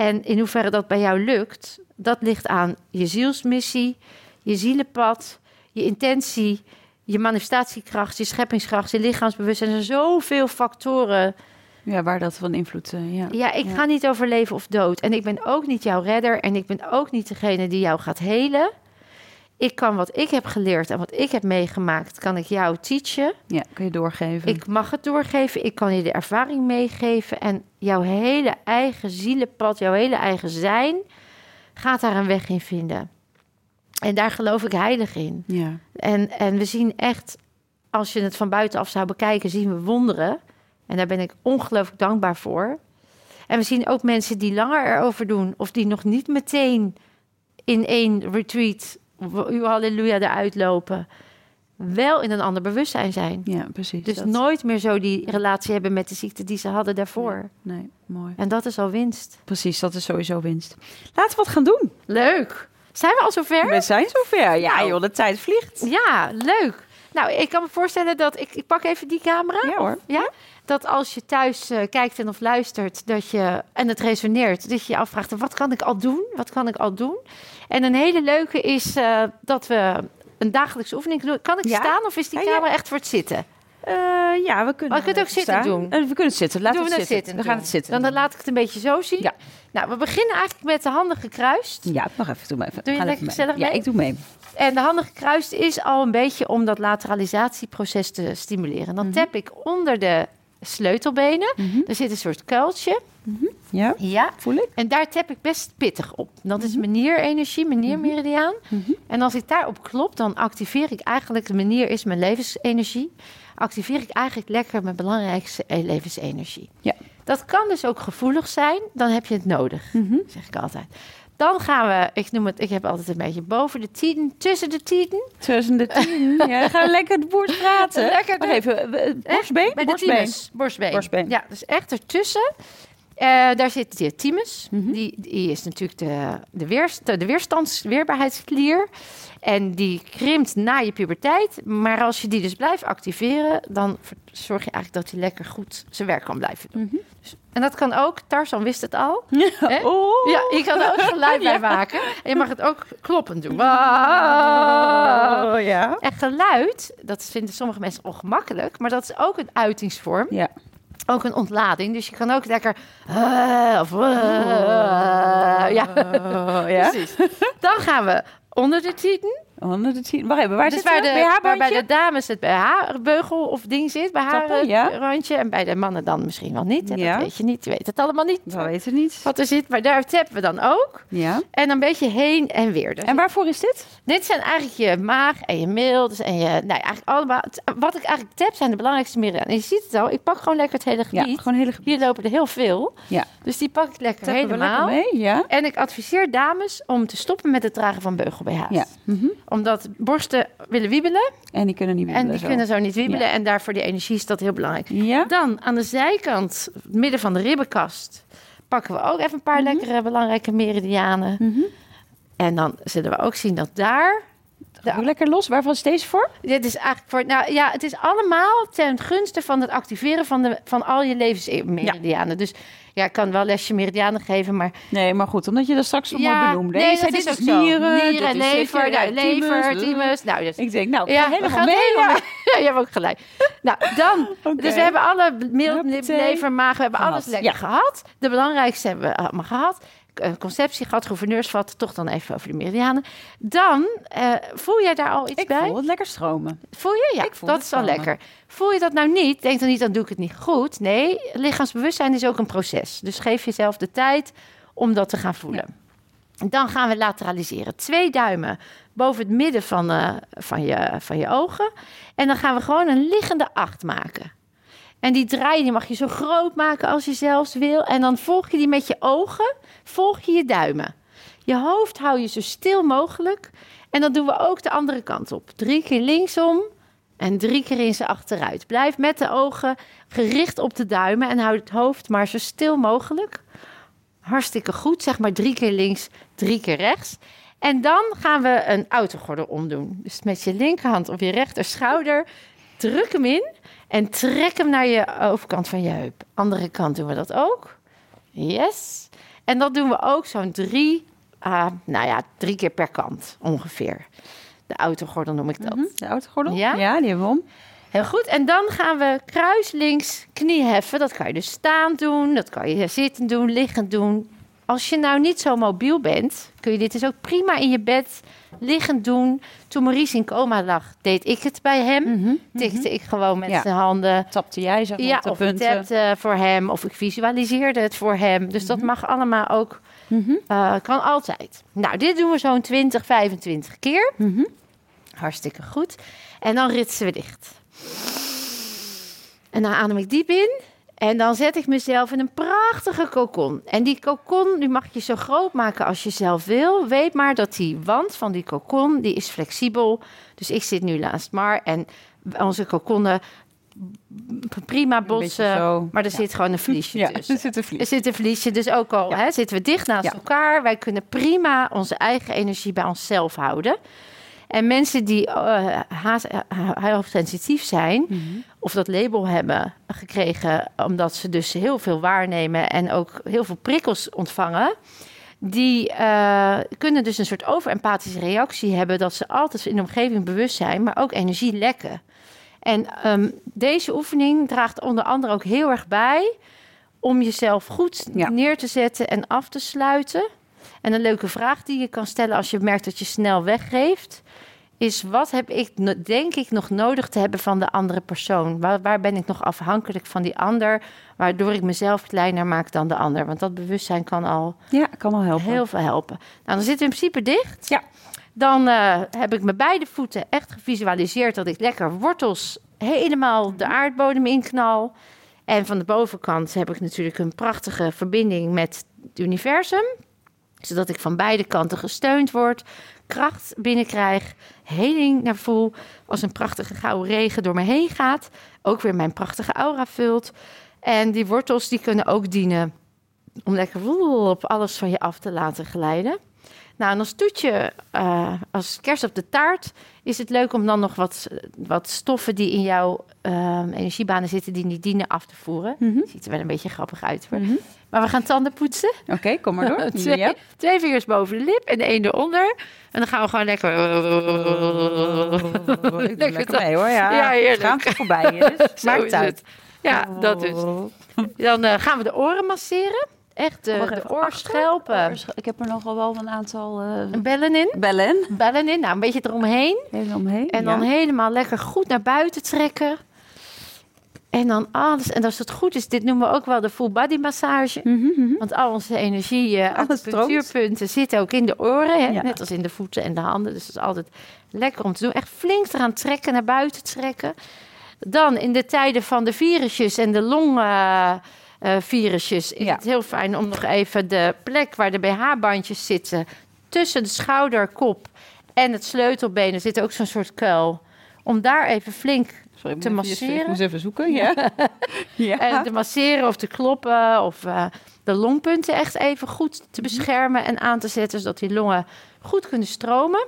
S2: En in hoeverre dat bij jou lukt, dat ligt aan je zielsmissie, je zielenpad, je intentie, je manifestatiekracht, je scheppingskracht, je lichaamsbewustzijn. Er zijn zoveel factoren.
S1: ja, waar dat van invloed... eh, ja.
S2: Ja, ik
S1: Ja.
S2: ga niet over leven of dood. En ik ben ook niet jouw redder en ik ben ook niet degene die jou gaat helen. Ik kan wat ik heb geleerd en wat ik heb meegemaakt, kan ik jou teachen.
S1: ja, kun je doorgeven.
S2: Ik mag het doorgeven, ik kan je de ervaring meegeven. En jouw hele eigen zielenpad, jouw hele eigen zijn, gaat daar een weg in vinden. En daar geloof ik heilig in.
S1: Ja.
S2: En, en we zien echt, als je het van buitenaf zou bekijken, zien we wonderen. En daar ben ik ongelooflijk dankbaar voor. En we zien ook mensen die langer erover doen, of die nog niet meteen in één retreat, uw halleluja, eruit lopen. wel in een ander bewustzijn zijn.
S1: Ja, precies.
S2: Dus
S1: dat.
S2: nooit meer zo die relatie hebben met de ziekte die ze hadden daarvoor.
S1: Nee, mooi.
S2: En dat is al winst.
S1: Precies, dat is sowieso winst. Laten we wat gaan doen.
S2: Leuk. Zijn we al zover?
S1: We zijn zover. Ja,
S2: Nou.
S1: joh, de tijd vliegt.
S2: Ja, leuk. Nou, ik kan me voorstellen dat ik, ik pak even die camera.
S1: Ja hoor.
S2: Ja? Dat als je thuis eh, kijkt en of luistert dat je, en het resoneert, dat je je afvraagt: wat kan ik al doen? Wat kan ik al doen? En een hele leuke is eh, dat we een dagelijkse oefening doen. Kan ik
S1: Ja?
S2: staan of is die
S1: ja.
S2: camera echt voor het zitten?
S1: Eh, ja, we kunnen.
S2: Maar je kunt ook zitten
S1: staan.
S2: doen.
S1: Eh, we kunnen het zitten. Laten we het
S2: het
S1: zitten.
S2: zitten.
S1: We gaan het zitten.
S2: Dan, laat ik het een beetje zo zien.
S1: Ja.
S2: Nou, we beginnen eigenlijk met de handen gekruist.
S1: Ja, nog even. Doe maar even.
S2: Doe je lekker gezellig
S1: Ja,
S2: mee?
S1: ik doe mee.
S2: En de handen gekruist is al een beetje om dat lateralisatieproces te stimuleren. Dan
S1: Mhm.
S2: tap ik onder de sleutelbenen.
S1: Mhm.
S2: Er zit een soort kuiltje.
S1: Ja,
S2: Ja.
S1: voel ik.
S2: En daar tap ik best pittig op. Dat is menierenergie, meniermeridiaan.
S1: Mhm.
S2: En als ik daarop klop, dan activeer ik eigenlijk... De menier is mijn levensenergie. Activeer ik eigenlijk lekker mijn belangrijkste e- levensenergie.
S1: Ja.
S2: Dat kan dus ook gevoelig zijn. Dan heb je het nodig,
S1: Mhm.
S2: zeg ik altijd. Dan gaan we, ik noem het, ik heb altijd een beetje boven de tieten, tussen de tieten.
S1: Tussen de tien. Ja, dan gaan we lekker de boers praten.
S2: Lekker de-
S1: even. Borstbeen? Borstbeen.
S2: Borstbeen.
S1: Borstbeen.
S2: Ja, dus echt ertussen. Eh, daar zit de thymus.
S1: Mhm.
S2: die, die is natuurlijk de, de, weerst, de weerstands, weerbaarheidsklier. En die krimpt na je puberteit. Maar als je die dus blijft activeren... dan zorg je eigenlijk dat hij lekker goed zijn werk kan blijven doen.
S1: Mhm.
S2: Dus, en dat kan ook, Tarzan wist het al. Hè?
S1: Oh.
S2: Ja, je kan er ook geluid bij maken. En je mag het ook kloppend doen.
S1: Oh, ja.
S2: En geluid, dat vinden sommige mensen ongemakkelijk... maar dat is ook een uitingsvorm
S1: Ja.
S2: Ook een ontlading. Dus je kan ook lekker. eh, of, eh, ja,
S1: Oh, ja.
S2: precies. Dan gaan we onder de tieten.
S1: Onder de tien. Wacht even, waar
S2: dus
S1: zit
S2: waar,
S1: het?
S2: de, waar bij de dames het BH-beugel of ding zit,
S1: Tappen, ja.
S2: BH-randje. En bij de mannen dan misschien wel niet.
S1: Ja.
S2: Dat weet je niet. Je weet het allemaal niet.
S1: Dat weten we niet.
S2: Wat er zit, maar daar tappen we dan ook.
S1: Ja.
S2: En een beetje heen en weer. Dus
S1: En waarvoor is dit?
S2: dit zijn eigenlijk je maag en je mild en je, nou ja, eigenlijk allemaal. Wat ik eigenlijk tap zijn de belangrijkste meridianen. En je ziet het al, ik pak gewoon lekker het hele
S1: Ja,
S2: gebied.
S1: gewoon hele gebied.
S2: Hier lopen er heel veel.
S1: Ja.
S2: Dus die pak ik lekker
S1: Tappen
S2: helemaal.
S1: lekker mee? Ja.
S2: En ik adviseer dames om te stoppen met het dragen van
S1: Ja. Mhm.
S2: Omdat borsten willen wiebelen
S1: En die kunnen niet meer
S2: en die kunnen zo niet wiebelen.
S1: Ja.
S2: En daarvoor die energie is dat heel belangrijk.
S1: Ja.
S2: Dan aan de zijkant, midden van de ribbenkast, pakken we ook even een paar lekkere belangrijke meridianen.
S1: Mhm.
S2: En dan zullen we ook zien dat daar...
S1: Doe lekker los. Waarvan is deze voor?
S2: Dit is eigenlijk voor... Nou ja, het is allemaal ten gunste van het activeren van, de, van al je levensmeridianen. Dus ja, ik kan wel lesje meridianen geven, maar
S1: Nee, maar goed, omdat je dat straks zo mooi benoemde.
S2: nee,
S1: zei,
S2: dat is ook
S1: is
S2: zo.
S1: nieren,
S2: Nieren, lever,
S1: dit, ja,
S2: lever,
S1: thymus.
S2: Nou, dus,
S1: Ik denk, nou,
S2: ja, we
S1: helemaal
S2: gaan
S1: mee.
S2: helemaal
S1: ja.
S2: Ja, je hebt ook gelijk. Nou, dan. Dus we hebben alle mild, lever, maag, we hebben alles lekker
S1: Ja.
S2: gehad. De belangrijkste hebben we allemaal gehad. Eh, Conceptie gehad, gouverneursvat, toch dan even over de meridianen. Dan, eh, voel jij daar al iets
S1: Ik
S2: bij?
S1: voel het lekker stromen.
S2: Voel je? Ja,
S1: Ik voel
S2: dat is wel
S1: stromen.
S2: lekker. Voel je dat nou niet? Denk dan niet, dan doe ik het niet goed. Nee, lichaamsbewustzijn is ook een proces. Dus geef jezelf de tijd om dat te gaan voelen. Dan gaan we lateraliseren. Twee duimen boven het midden van, eh, van, je, van je ogen. En dan gaan we gewoon een liggende acht maken. En die draai die mag je zo groot maken als je zelfs wil. En dan volg je die met je ogen, volg je je duimen. Je hoofd hou je zo stil mogelijk. En dan doen we ook de andere kant op. Drie keer linksom en drie keer in ze achteruit. Blijf met de ogen gericht op de duimen en houd het hoofd maar zo stil mogelijk. Hartstikke goed, zeg maar drie keer links, drie keer rechts. En dan gaan we een autogordel omdoen. Dus met je linkerhand op je rechter schouder, druk hem in en trek hem naar je overkant van je heup. Andere kant doen we dat ook. Yes. En dat doen we ook zo'n drie, ah, nou ja, drie keer per kant ongeveer. De autogordel noem ik dat.
S1: Mhm, De autogordel?
S2: Ja?
S1: Ja, die hebben we om.
S2: Heel goed. En dan gaan we kruislinks knie heffen. Dat kan je dus staan doen, dat kan je zitten doen, liggend doen. Als je nou niet zo mobiel bent, kun je dit dus ook prima in je bed liggend doen. Toen Maurice in coma lag, deed ik het bij hem.
S1: Mhm,
S2: Tikte ik gewoon met
S1: Ja.
S2: zijn handen.
S1: Tapte jij zeg maar
S2: Ja,
S1: op de
S2: of ik tapte voor hem, of ik visualiseerde het voor hem. Dus dat mag allemaal ook,
S1: Mhm,
S2: eh, kan altijd. Nou, dit doen we zo'n 20, 25 keer.
S1: mhm.
S2: Hartstikke goed. En dan ritsen we dicht. En dan adem ik diep in. En dan zet ik mezelf in een prachtige kokon. En die kokon, die mag je zo groot maken als je zelf wil. Weet maar dat die wand van die kokon, die is flexibel. Dus ik zit nu naast Mar en onze kokonnen prima bossen. Maar er zit gewoon een vliesje
S1: Ja,
S2: tussen.
S1: er zit een vlies.
S2: Er zit een vliesje, dus ook al
S1: Ja.
S2: hè, zitten we dicht naast elkaar. Wij kunnen prima onze eigen energie bij onszelf houden. En mensen die eh haast- eh, hoogsensitief zijn,
S1: Mhm.
S2: of dat label hebben gekregen, omdat ze dus heel veel waarnemen en ook heel veel prikkels ontvangen, die eh, kunnen dus een soort overempathische reactie hebben dat ze altijd in de omgeving bewust zijn, maar ook energie lekken. En ehm, deze oefening draagt onder andere ook heel erg bij om jezelf goed
S1: Ja.
S2: neer te zetten en af te sluiten. En een leuke vraag die je kan stellen als je merkt dat je snel weggeeft, is wat heb ik, denk ik, nog nodig te hebben van de andere persoon? Waar, waar ben ik nog afhankelijk van die ander, waardoor ik mezelf kleiner maak dan de ander? Want dat bewustzijn kan al
S1: Ja, kan wel helpen.
S2: heel veel helpen. Nou, dan zitten we in principe dicht.
S1: Ja.
S2: Dan eh, heb ik mijn beide voeten echt gevisualiseerd dat ik lekker wortels helemaal de aardbodem inknal. En van de bovenkant heb ik natuurlijk een prachtige verbinding met het universum. Zodat ik van beide kanten gesteund word, kracht binnenkrijg, heling naar voel. Als een prachtige gouden regen door me heen gaat. Ook weer mijn prachtige aura vult. En die wortels die kunnen ook dienen om lekker woel op alles van je af te laten glijden. Nou, en als toetje, eh, als kerst op de taart, is het leuk om dan nog wat, wat stoffen die in jouw ehm, energiebanen zitten, die niet dienen af te voeren.
S1: Mhm.
S2: Ziet er wel een beetje grappig uit. hoor.
S1: Mhm.
S2: Maar we gaan tanden poetsen.
S1: Oké, kom maar door.
S2: twee,
S1: Ja.
S2: twee vingers boven de lip en de een eronder. En dan gaan we gewoon lekker...
S1: Ik
S2: Lekker
S1: mee hoor. Ja,
S2: Ja, heerlijk.
S1: Schaamte voorbij. hè, Dus maakt uit.
S2: Ja, dat dus. Dan eh, gaan we de oren masseren. Echt de,
S1: Wacht
S2: de oorschelpen.
S1: Ik heb er nogal wel een aantal eh,
S2: Bellen in.
S1: bellen.
S2: Bellen in. Nou, een beetje eromheen.
S1: Helemaal omheen.
S2: En
S1: ja.
S2: dan helemaal lekker goed naar buiten trekken. En dan alles. En als het goed is, dit noemen we ook wel de full body massage.
S1: Mhm, mhm.
S2: Want al onze energie, eh, acupunctuurpunten zitten ook in de oren. Hè?
S1: Ja.
S2: Net als in de voeten en de handen. Dus dat is altijd lekker om te doen. Echt flink eraan trekken, naar buiten trekken. Dan in de tijden van de virusjes en de longvirusjes... is
S1: Ja.
S2: het heel fijn om nog even de plek waar de BH-bandjes zitten... tussen de schouderkop en het sleutelbeen... er zit ook zo'n soort kuil. Om daar even flink
S1: Sorry,
S2: te
S1: even-
S2: masseren.
S1: Ik moest even zoeken. Ja. ja.
S2: en te masseren of te kloppen of eh, de longpunten echt even goed te beschermen en aan te zetten, zodat die longen goed kunnen stromen.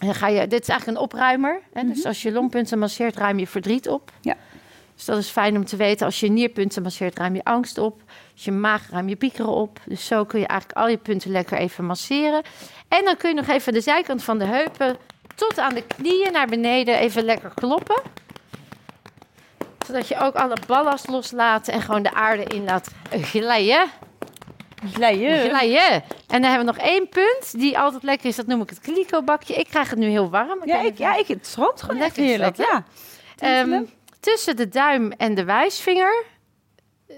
S2: En dan ga je, dit is eigenlijk een opruimer. Hè? Dus als je longpunten masseert, ruim je verdriet op.
S1: Ja.
S2: Dus dat is fijn om te weten. Als je nierpunten masseert, ruim je angst op. Als je maag, ruim je piekeren op. Dus zo kun je eigenlijk al je punten lekker even masseren. En dan kun je nog even de zijkant van de heupen tot aan de knieën naar beneden even lekker kloppen zodat je ook alle ballast loslaat en gewoon de aarde in laat glijden.
S1: Glijden.
S2: Glijden. En dan hebben we nog één punt die altijd lekker is. Dat noem ik het kliko-bakje. Ik krijg het nu heel warm.
S1: Ja,
S2: weet
S1: ik, ja ik, het stroomt gewoon
S2: Lekker
S1: heerlijk.
S2: dat?
S1: Ja. Tintelen.
S2: tussen de duim en de wijsvinger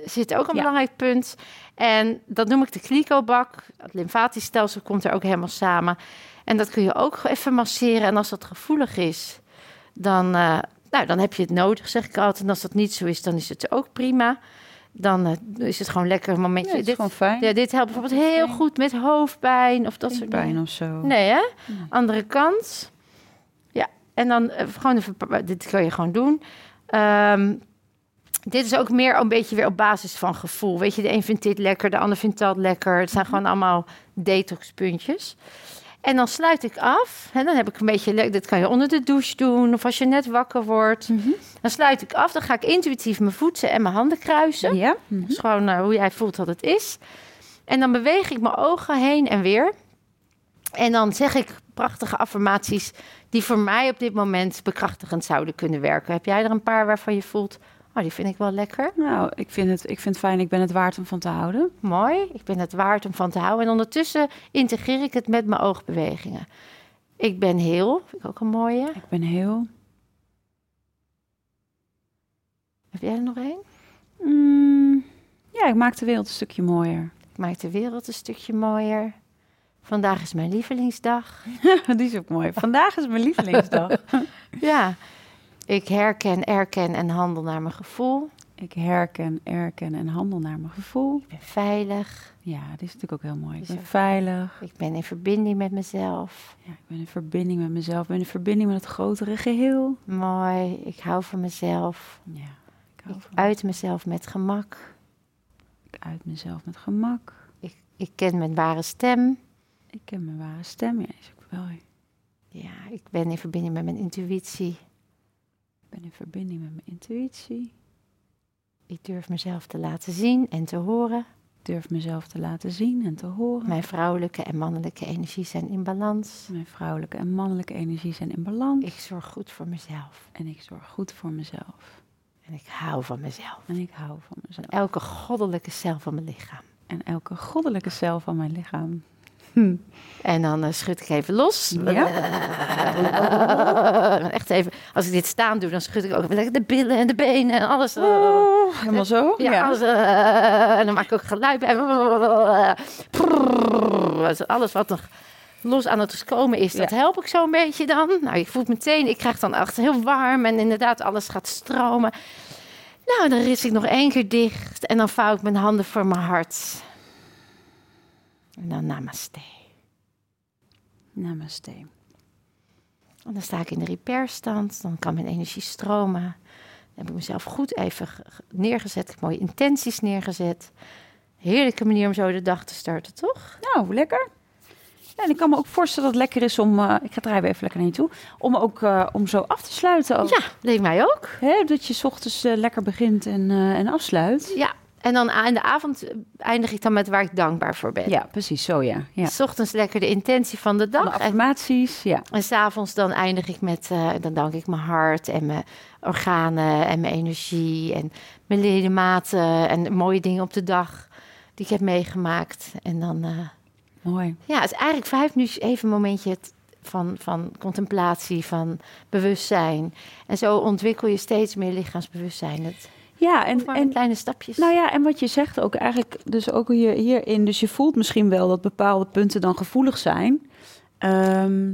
S2: zit ook een
S1: Ja.
S2: belangrijk punt. En dat noem ik de kliko-bak. Het lymfatisch stelsel komt er ook helemaal samen. En dat kun je ook even masseren. En als dat gevoelig is, dan, eh, nou, dan heb je het nodig, zeg ik altijd. En als dat niet zo is, dan is het ook prima. Dan eh, is het gewoon lekker een momentje.
S1: Ja, het is
S2: dit,
S1: gewoon fijn.
S2: ja, dit helpt bijvoorbeeld heel
S1: Fijn.
S2: goed met hoofdpijn of dat soort dingen.
S1: pijn of zo.
S2: Nee, hè? Andere kant. Ja, en dan eh, gewoon even, dit kun je gewoon doen. Ehm, dit is ook meer een beetje weer op basis van gevoel. Weet je, de een vindt dit lekker, de ander vindt dat lekker. Het zijn gewoon allemaal detoxpuntjes. En dan sluit ik af. En dan heb ik een beetje, dit kan je onder de douche doen of als je net wakker wordt.
S1: Mhm.
S2: Dan sluit ik af. Dan ga ik intuïtief mijn voeten en mijn handen kruisen.
S1: Ja.
S2: Dat is gewoon eh, hoe jij voelt dat het is. En dan beweeg ik mijn ogen heen en weer. En dan zeg ik prachtige affirmaties die voor mij op dit moment bekrachtigend zouden kunnen werken. Heb jij er een paar waarvan je voelt, oh, die vind ik wel lekker.
S1: Nou, ik vind, het, ik vind het fijn. Ik ben het waard om van te houden.
S2: Mooi, ik ben het waard om van te houden. En ondertussen integreer ik het met mijn oogbewegingen. Ik ben heel, vind ik ook een mooie.
S1: Ik ben heel...
S2: Heb jij er nog één?
S1: Mm, ja, ik maak de wereld een stukje mooier.
S2: Ik maak de wereld een stukje mooier. Vandaag is mijn lievelingsdag.
S1: Die is ook mooi. Vandaag is mijn lievelingsdag.
S2: Ja, ik herken, erken en handel naar mijn gevoel.
S1: Ik herken, erken en handel naar mijn gevoel.
S2: Ik ben veilig.
S1: Ja, dat is natuurlijk ook heel mooi. Ik ben veilig.
S2: Ik ben in verbinding met mezelf.
S1: Ja, ik ben in verbinding met mezelf. Ik ben in verbinding met het grotere geheel.
S2: Mooi. Ik hou van mezelf.
S1: Ja, ik hou
S2: Ik
S1: van
S2: uit mezelf met gemak.
S1: ik uit mezelf met gemak.
S2: Ik, ik ken mijn ware stem.
S1: Ik ken mijn ware stem. Ja, is ook wel.
S2: Ja, ik ben in verbinding met mijn intuïtie.
S1: Ik ben in verbinding met mijn intuïtie.
S2: Ik durf mezelf te laten zien en te horen.
S1: Ik durf mezelf te laten zien en te horen.
S2: Mijn vrouwelijke en mannelijke energie zijn in balans.
S1: Mijn vrouwelijke en mannelijke energie zijn in balans.
S2: Ik zorg goed voor mezelf.
S1: En ik zorg goed voor mezelf.
S2: En ik hou van mezelf.
S1: En ik hou van mezelf.
S2: Elke goddelijke cel van mijn lichaam.
S1: En elke goddelijke cel van mijn lichaam.
S2: En dan eh, schud ik even los.
S1: Ja.
S2: Echt even, als ik dit staan doe, dan schud ik ook de billen en de benen en alles.
S1: Oh, helemaal zo?
S2: Ja, alles, eh, en dan maak ik ook geluid bij. Alles wat nog los aan het komen is, dat
S1: Ja.
S2: help ik zo een beetje dan. Nou, je voelt meteen, ik krijg dan echt heel warm en inderdaad alles gaat stromen. Nou, dan ris ik nog één keer dicht en dan vouw ik mijn handen voor mijn hart. En dan namaste.
S1: Namaste.
S2: En dan sta ik in de repairstand, dan kan mijn energie stromen. Dan heb ik mezelf goed even ge- ge- neergezet, mooie intenties neergezet. Heerlijke manier om zo de dag te starten, toch?
S1: Nou, lekker. Ja, en ik kan me ook voorstellen dat het lekker is om... eh, ik ga draaien even lekker naar je toe. Om ook eh, om zo af te sluiten. Ook.
S2: Ja, leek mij ook.
S1: Dat je 's ochtends eh, lekker begint en, en afsluit.
S2: Ja, en dan aan de avond eh, eindig ik dan met waar ik dankbaar voor ben.
S1: Ja, precies zo, ja. ja.
S2: S ochtends lekker de intentie van de dag.
S1: Affirmaties, ja.
S2: en s'avonds dan eindig ik met, eh, dan dank ik mijn hart en mijn organen en mijn energie en mijn ledematen en mooie dingen op de dag die ik heb meegemaakt. En dan, eh,
S1: Mooi.
S2: ja, het is eigenlijk vijf minuutjes even een momentje van, van contemplatie, van bewustzijn. En zo ontwikkel je steeds meer lichaamsbewustzijn. Het
S1: Ja,
S2: en,
S1: en,
S2: kleine stapjes.
S1: Nou ja, en wat je zegt ook eigenlijk, dus ook hier, hierin, dus je voelt misschien wel dat bepaalde punten dan gevoelig zijn. Ehm,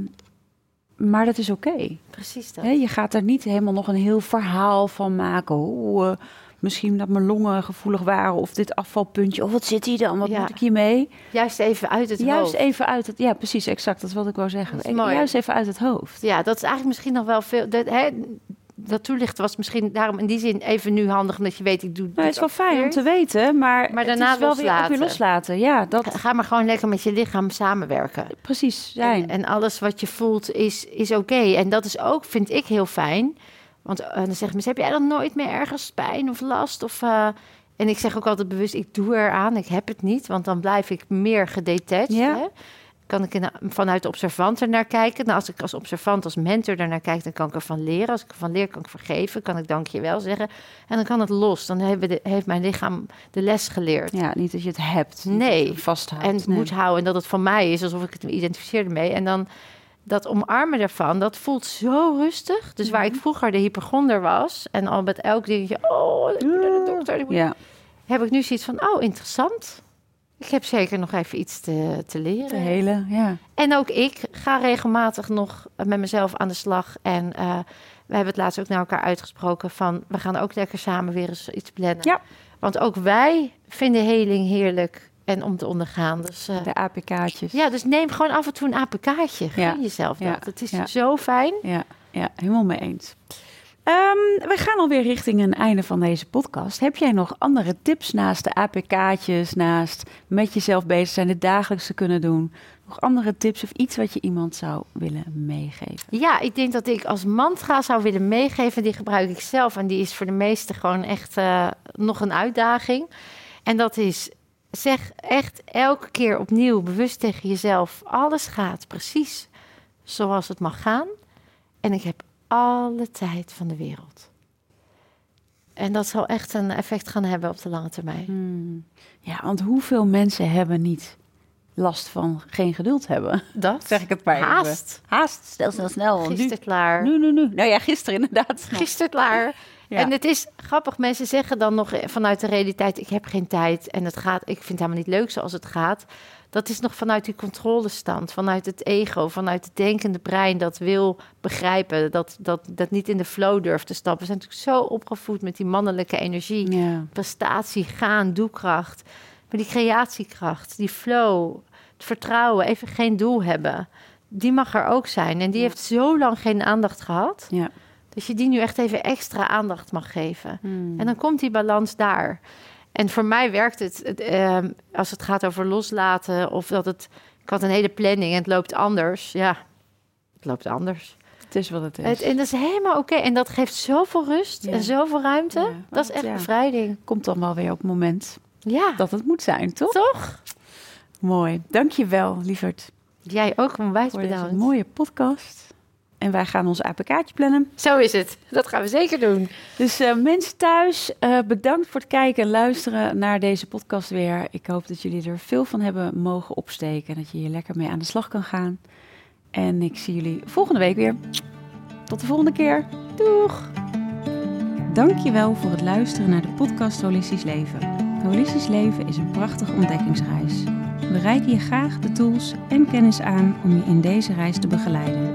S1: maar dat is oké.
S2: Precies dat.
S1: Je gaat er niet helemaal nog een heel verhaal van maken. Hoe, eh, misschien dat mijn longen gevoelig waren of dit afvalpuntje. Of wat zit hier dan? Wat
S2: Ja.
S1: moet ik hiermee?
S2: Juist even uit het
S1: Juist
S2: hoofd.
S1: even uit het... Ja, precies, exact. Dat is wat ik wou zeggen. Juist even uit het hoofd.
S2: Ja, dat is eigenlijk misschien nog wel veel. Dat, hè, dat toelichten was misschien daarom in die zin even nu handig, omdat je weet, ik doe.
S1: Nou, het is wel fijn om te weten, maar,
S2: Maar
S1: het
S2: daarna
S1: is wel weer, ook weer
S2: loslaten.
S1: loslaten. Ja, dat
S2: Ga maar gewoon lekker met je lichaam samenwerken.
S1: precies zijn.
S2: En, en alles wat je voelt is, is oké. En dat is ook, vind ik, heel fijn. Want eh, dan zeggen mensen, heb jij dan nooit meer ergens pijn of last? Of, eh, en ik zeg ook altijd bewust, ik doe eraan, ik heb het niet. Want dan blijf ik meer gedetached.
S1: Ja.
S2: Hè? Kan ik in- vanuit de observant er naar kijken. Nou, als ik als observant, als mentor er naar kijk, dan kan ik ervan leren. Als ik ervan leer, kan ik vergeven. Kan ik dank je wel zeggen. En dan kan het los. Dan de, heeft mijn lichaam de les geleerd.
S1: Ja, niet dat je het hebt.
S2: Nee.
S1: het vasthoudt.
S2: En het
S1: nee.
S2: moet houden en dat het van mij is, alsof ik het me identificeerde mee. En dan dat omarmen daarvan, dat voelt zo rustig. Dus waar
S1: Mhm.
S2: ik vroeger de hypochonder was en al met elk dingetje, oh, ik moet naar de dokter, ik moet-
S1: Ja,
S2: heb ik nu zoiets van, oh, interessant. Ik heb zeker nog even iets te, te leren.
S1: de hele, ja.
S2: En ook ik ga regelmatig nog met mezelf aan de slag. En eh, we hebben het laatst ook naar elkaar uitgesproken van... we gaan ook lekker samen weer eens iets plannen.
S1: Ja.
S2: Want ook wij vinden heling heerlijk en om te ondergaan. Dus, eh,
S1: De APK'tjes.
S2: ja, dus neem gewoon af en toe een APK'tje. Gun
S1: Ja.
S2: jezelf dat.
S1: Ja.
S2: Het is
S1: Ja.
S2: zo fijn.
S1: Ja, ja, helemaal mee eens. Ehm, we gaan alweer richting een einde van deze podcast. Heb jij nog andere tips naast de APK'tjes, naast met jezelf bezig zijn, het dagelijkse kunnen doen? Nog andere tips of iets wat je iemand zou willen meegeven?
S2: Ja, ik denk dat ik als mantra zou willen meegeven. Die gebruik ik zelf. En die is voor de meesten gewoon echt eh, nog een uitdaging. En dat is, zeg echt elke keer opnieuw bewust tegen jezelf. Alles gaat precies zoals het mag gaan. En ik heb alle tijd van de wereld. En dat zal echt een effect gaan hebben op de lange termijn.
S1: Hmm. Ja, want hoeveel mensen hebben niet last van geen geduld hebben.
S2: Dat.
S1: Zeg ik het maar even.
S2: Haast.
S1: Haast, snel, snel, snel.
S2: Gisteren klaar.
S1: Nu, nu, nu. Nou ja, gisteren inderdaad.
S2: Gisteren klaar.
S1: Ja.
S2: En het is grappig, mensen zeggen dan nog vanuit de realiteit: ik heb geen tijd en het gaat, ik vind het helemaal niet leuk zoals het gaat. Dat is nog vanuit die controlestand, vanuit het ego, vanuit het denkende brein dat wil begrijpen, dat, dat, dat niet in de flow durft te stappen. We zijn natuurlijk zo opgevoed met die mannelijke energie,
S1: Ja.
S2: prestatie, gaan, doekracht. Maar die creatiekracht, die flow, het vertrouwen, even geen doel hebben, die mag er ook zijn. En die
S1: Ja.
S2: heeft zo lang geen aandacht gehad.
S1: Ja.
S2: Dat je die nu echt even extra aandacht mag geven.
S1: Hmm.
S2: En dan komt die balans daar. En voor mij werkt het, het, ehm, als het gaat over loslaten of dat het. Ik had een hele planning en het loopt anders. Ja, het loopt anders.
S1: Het is wat het is.
S2: Het, en dat is helemaal oké. En dat geeft zoveel rust
S1: Ja.
S2: en zoveel ruimte.
S1: Ja,
S2: dat is echt
S1: ja.
S2: bevrijding.
S1: Komt dan wel weer op het moment
S2: Ja,
S1: dat het moet zijn, toch?
S2: toch?
S1: Mooi. Dankjewel, lieverd,
S2: Jij ook onwijs
S1: voor deze
S2: bedankt.
S1: mooie podcast. En wij gaan ons APK'tje plannen.
S2: Zo is het. Dat gaan we zeker doen.
S1: Dus eh, mensen thuis, eh, bedankt voor het kijken en luisteren naar deze podcast weer. Ik hoop dat jullie er veel van hebben mogen opsteken. En dat je hier lekker mee aan de slag kan gaan. En ik zie jullie volgende week weer. Tot de volgende keer. Doeg! Dankjewel voor het luisteren naar de podcast Holistisch Leven. Holistisch Leven is een prachtige ontdekkingsreis. We reiken je graag de tools en kennis aan om je in deze reis te begeleiden.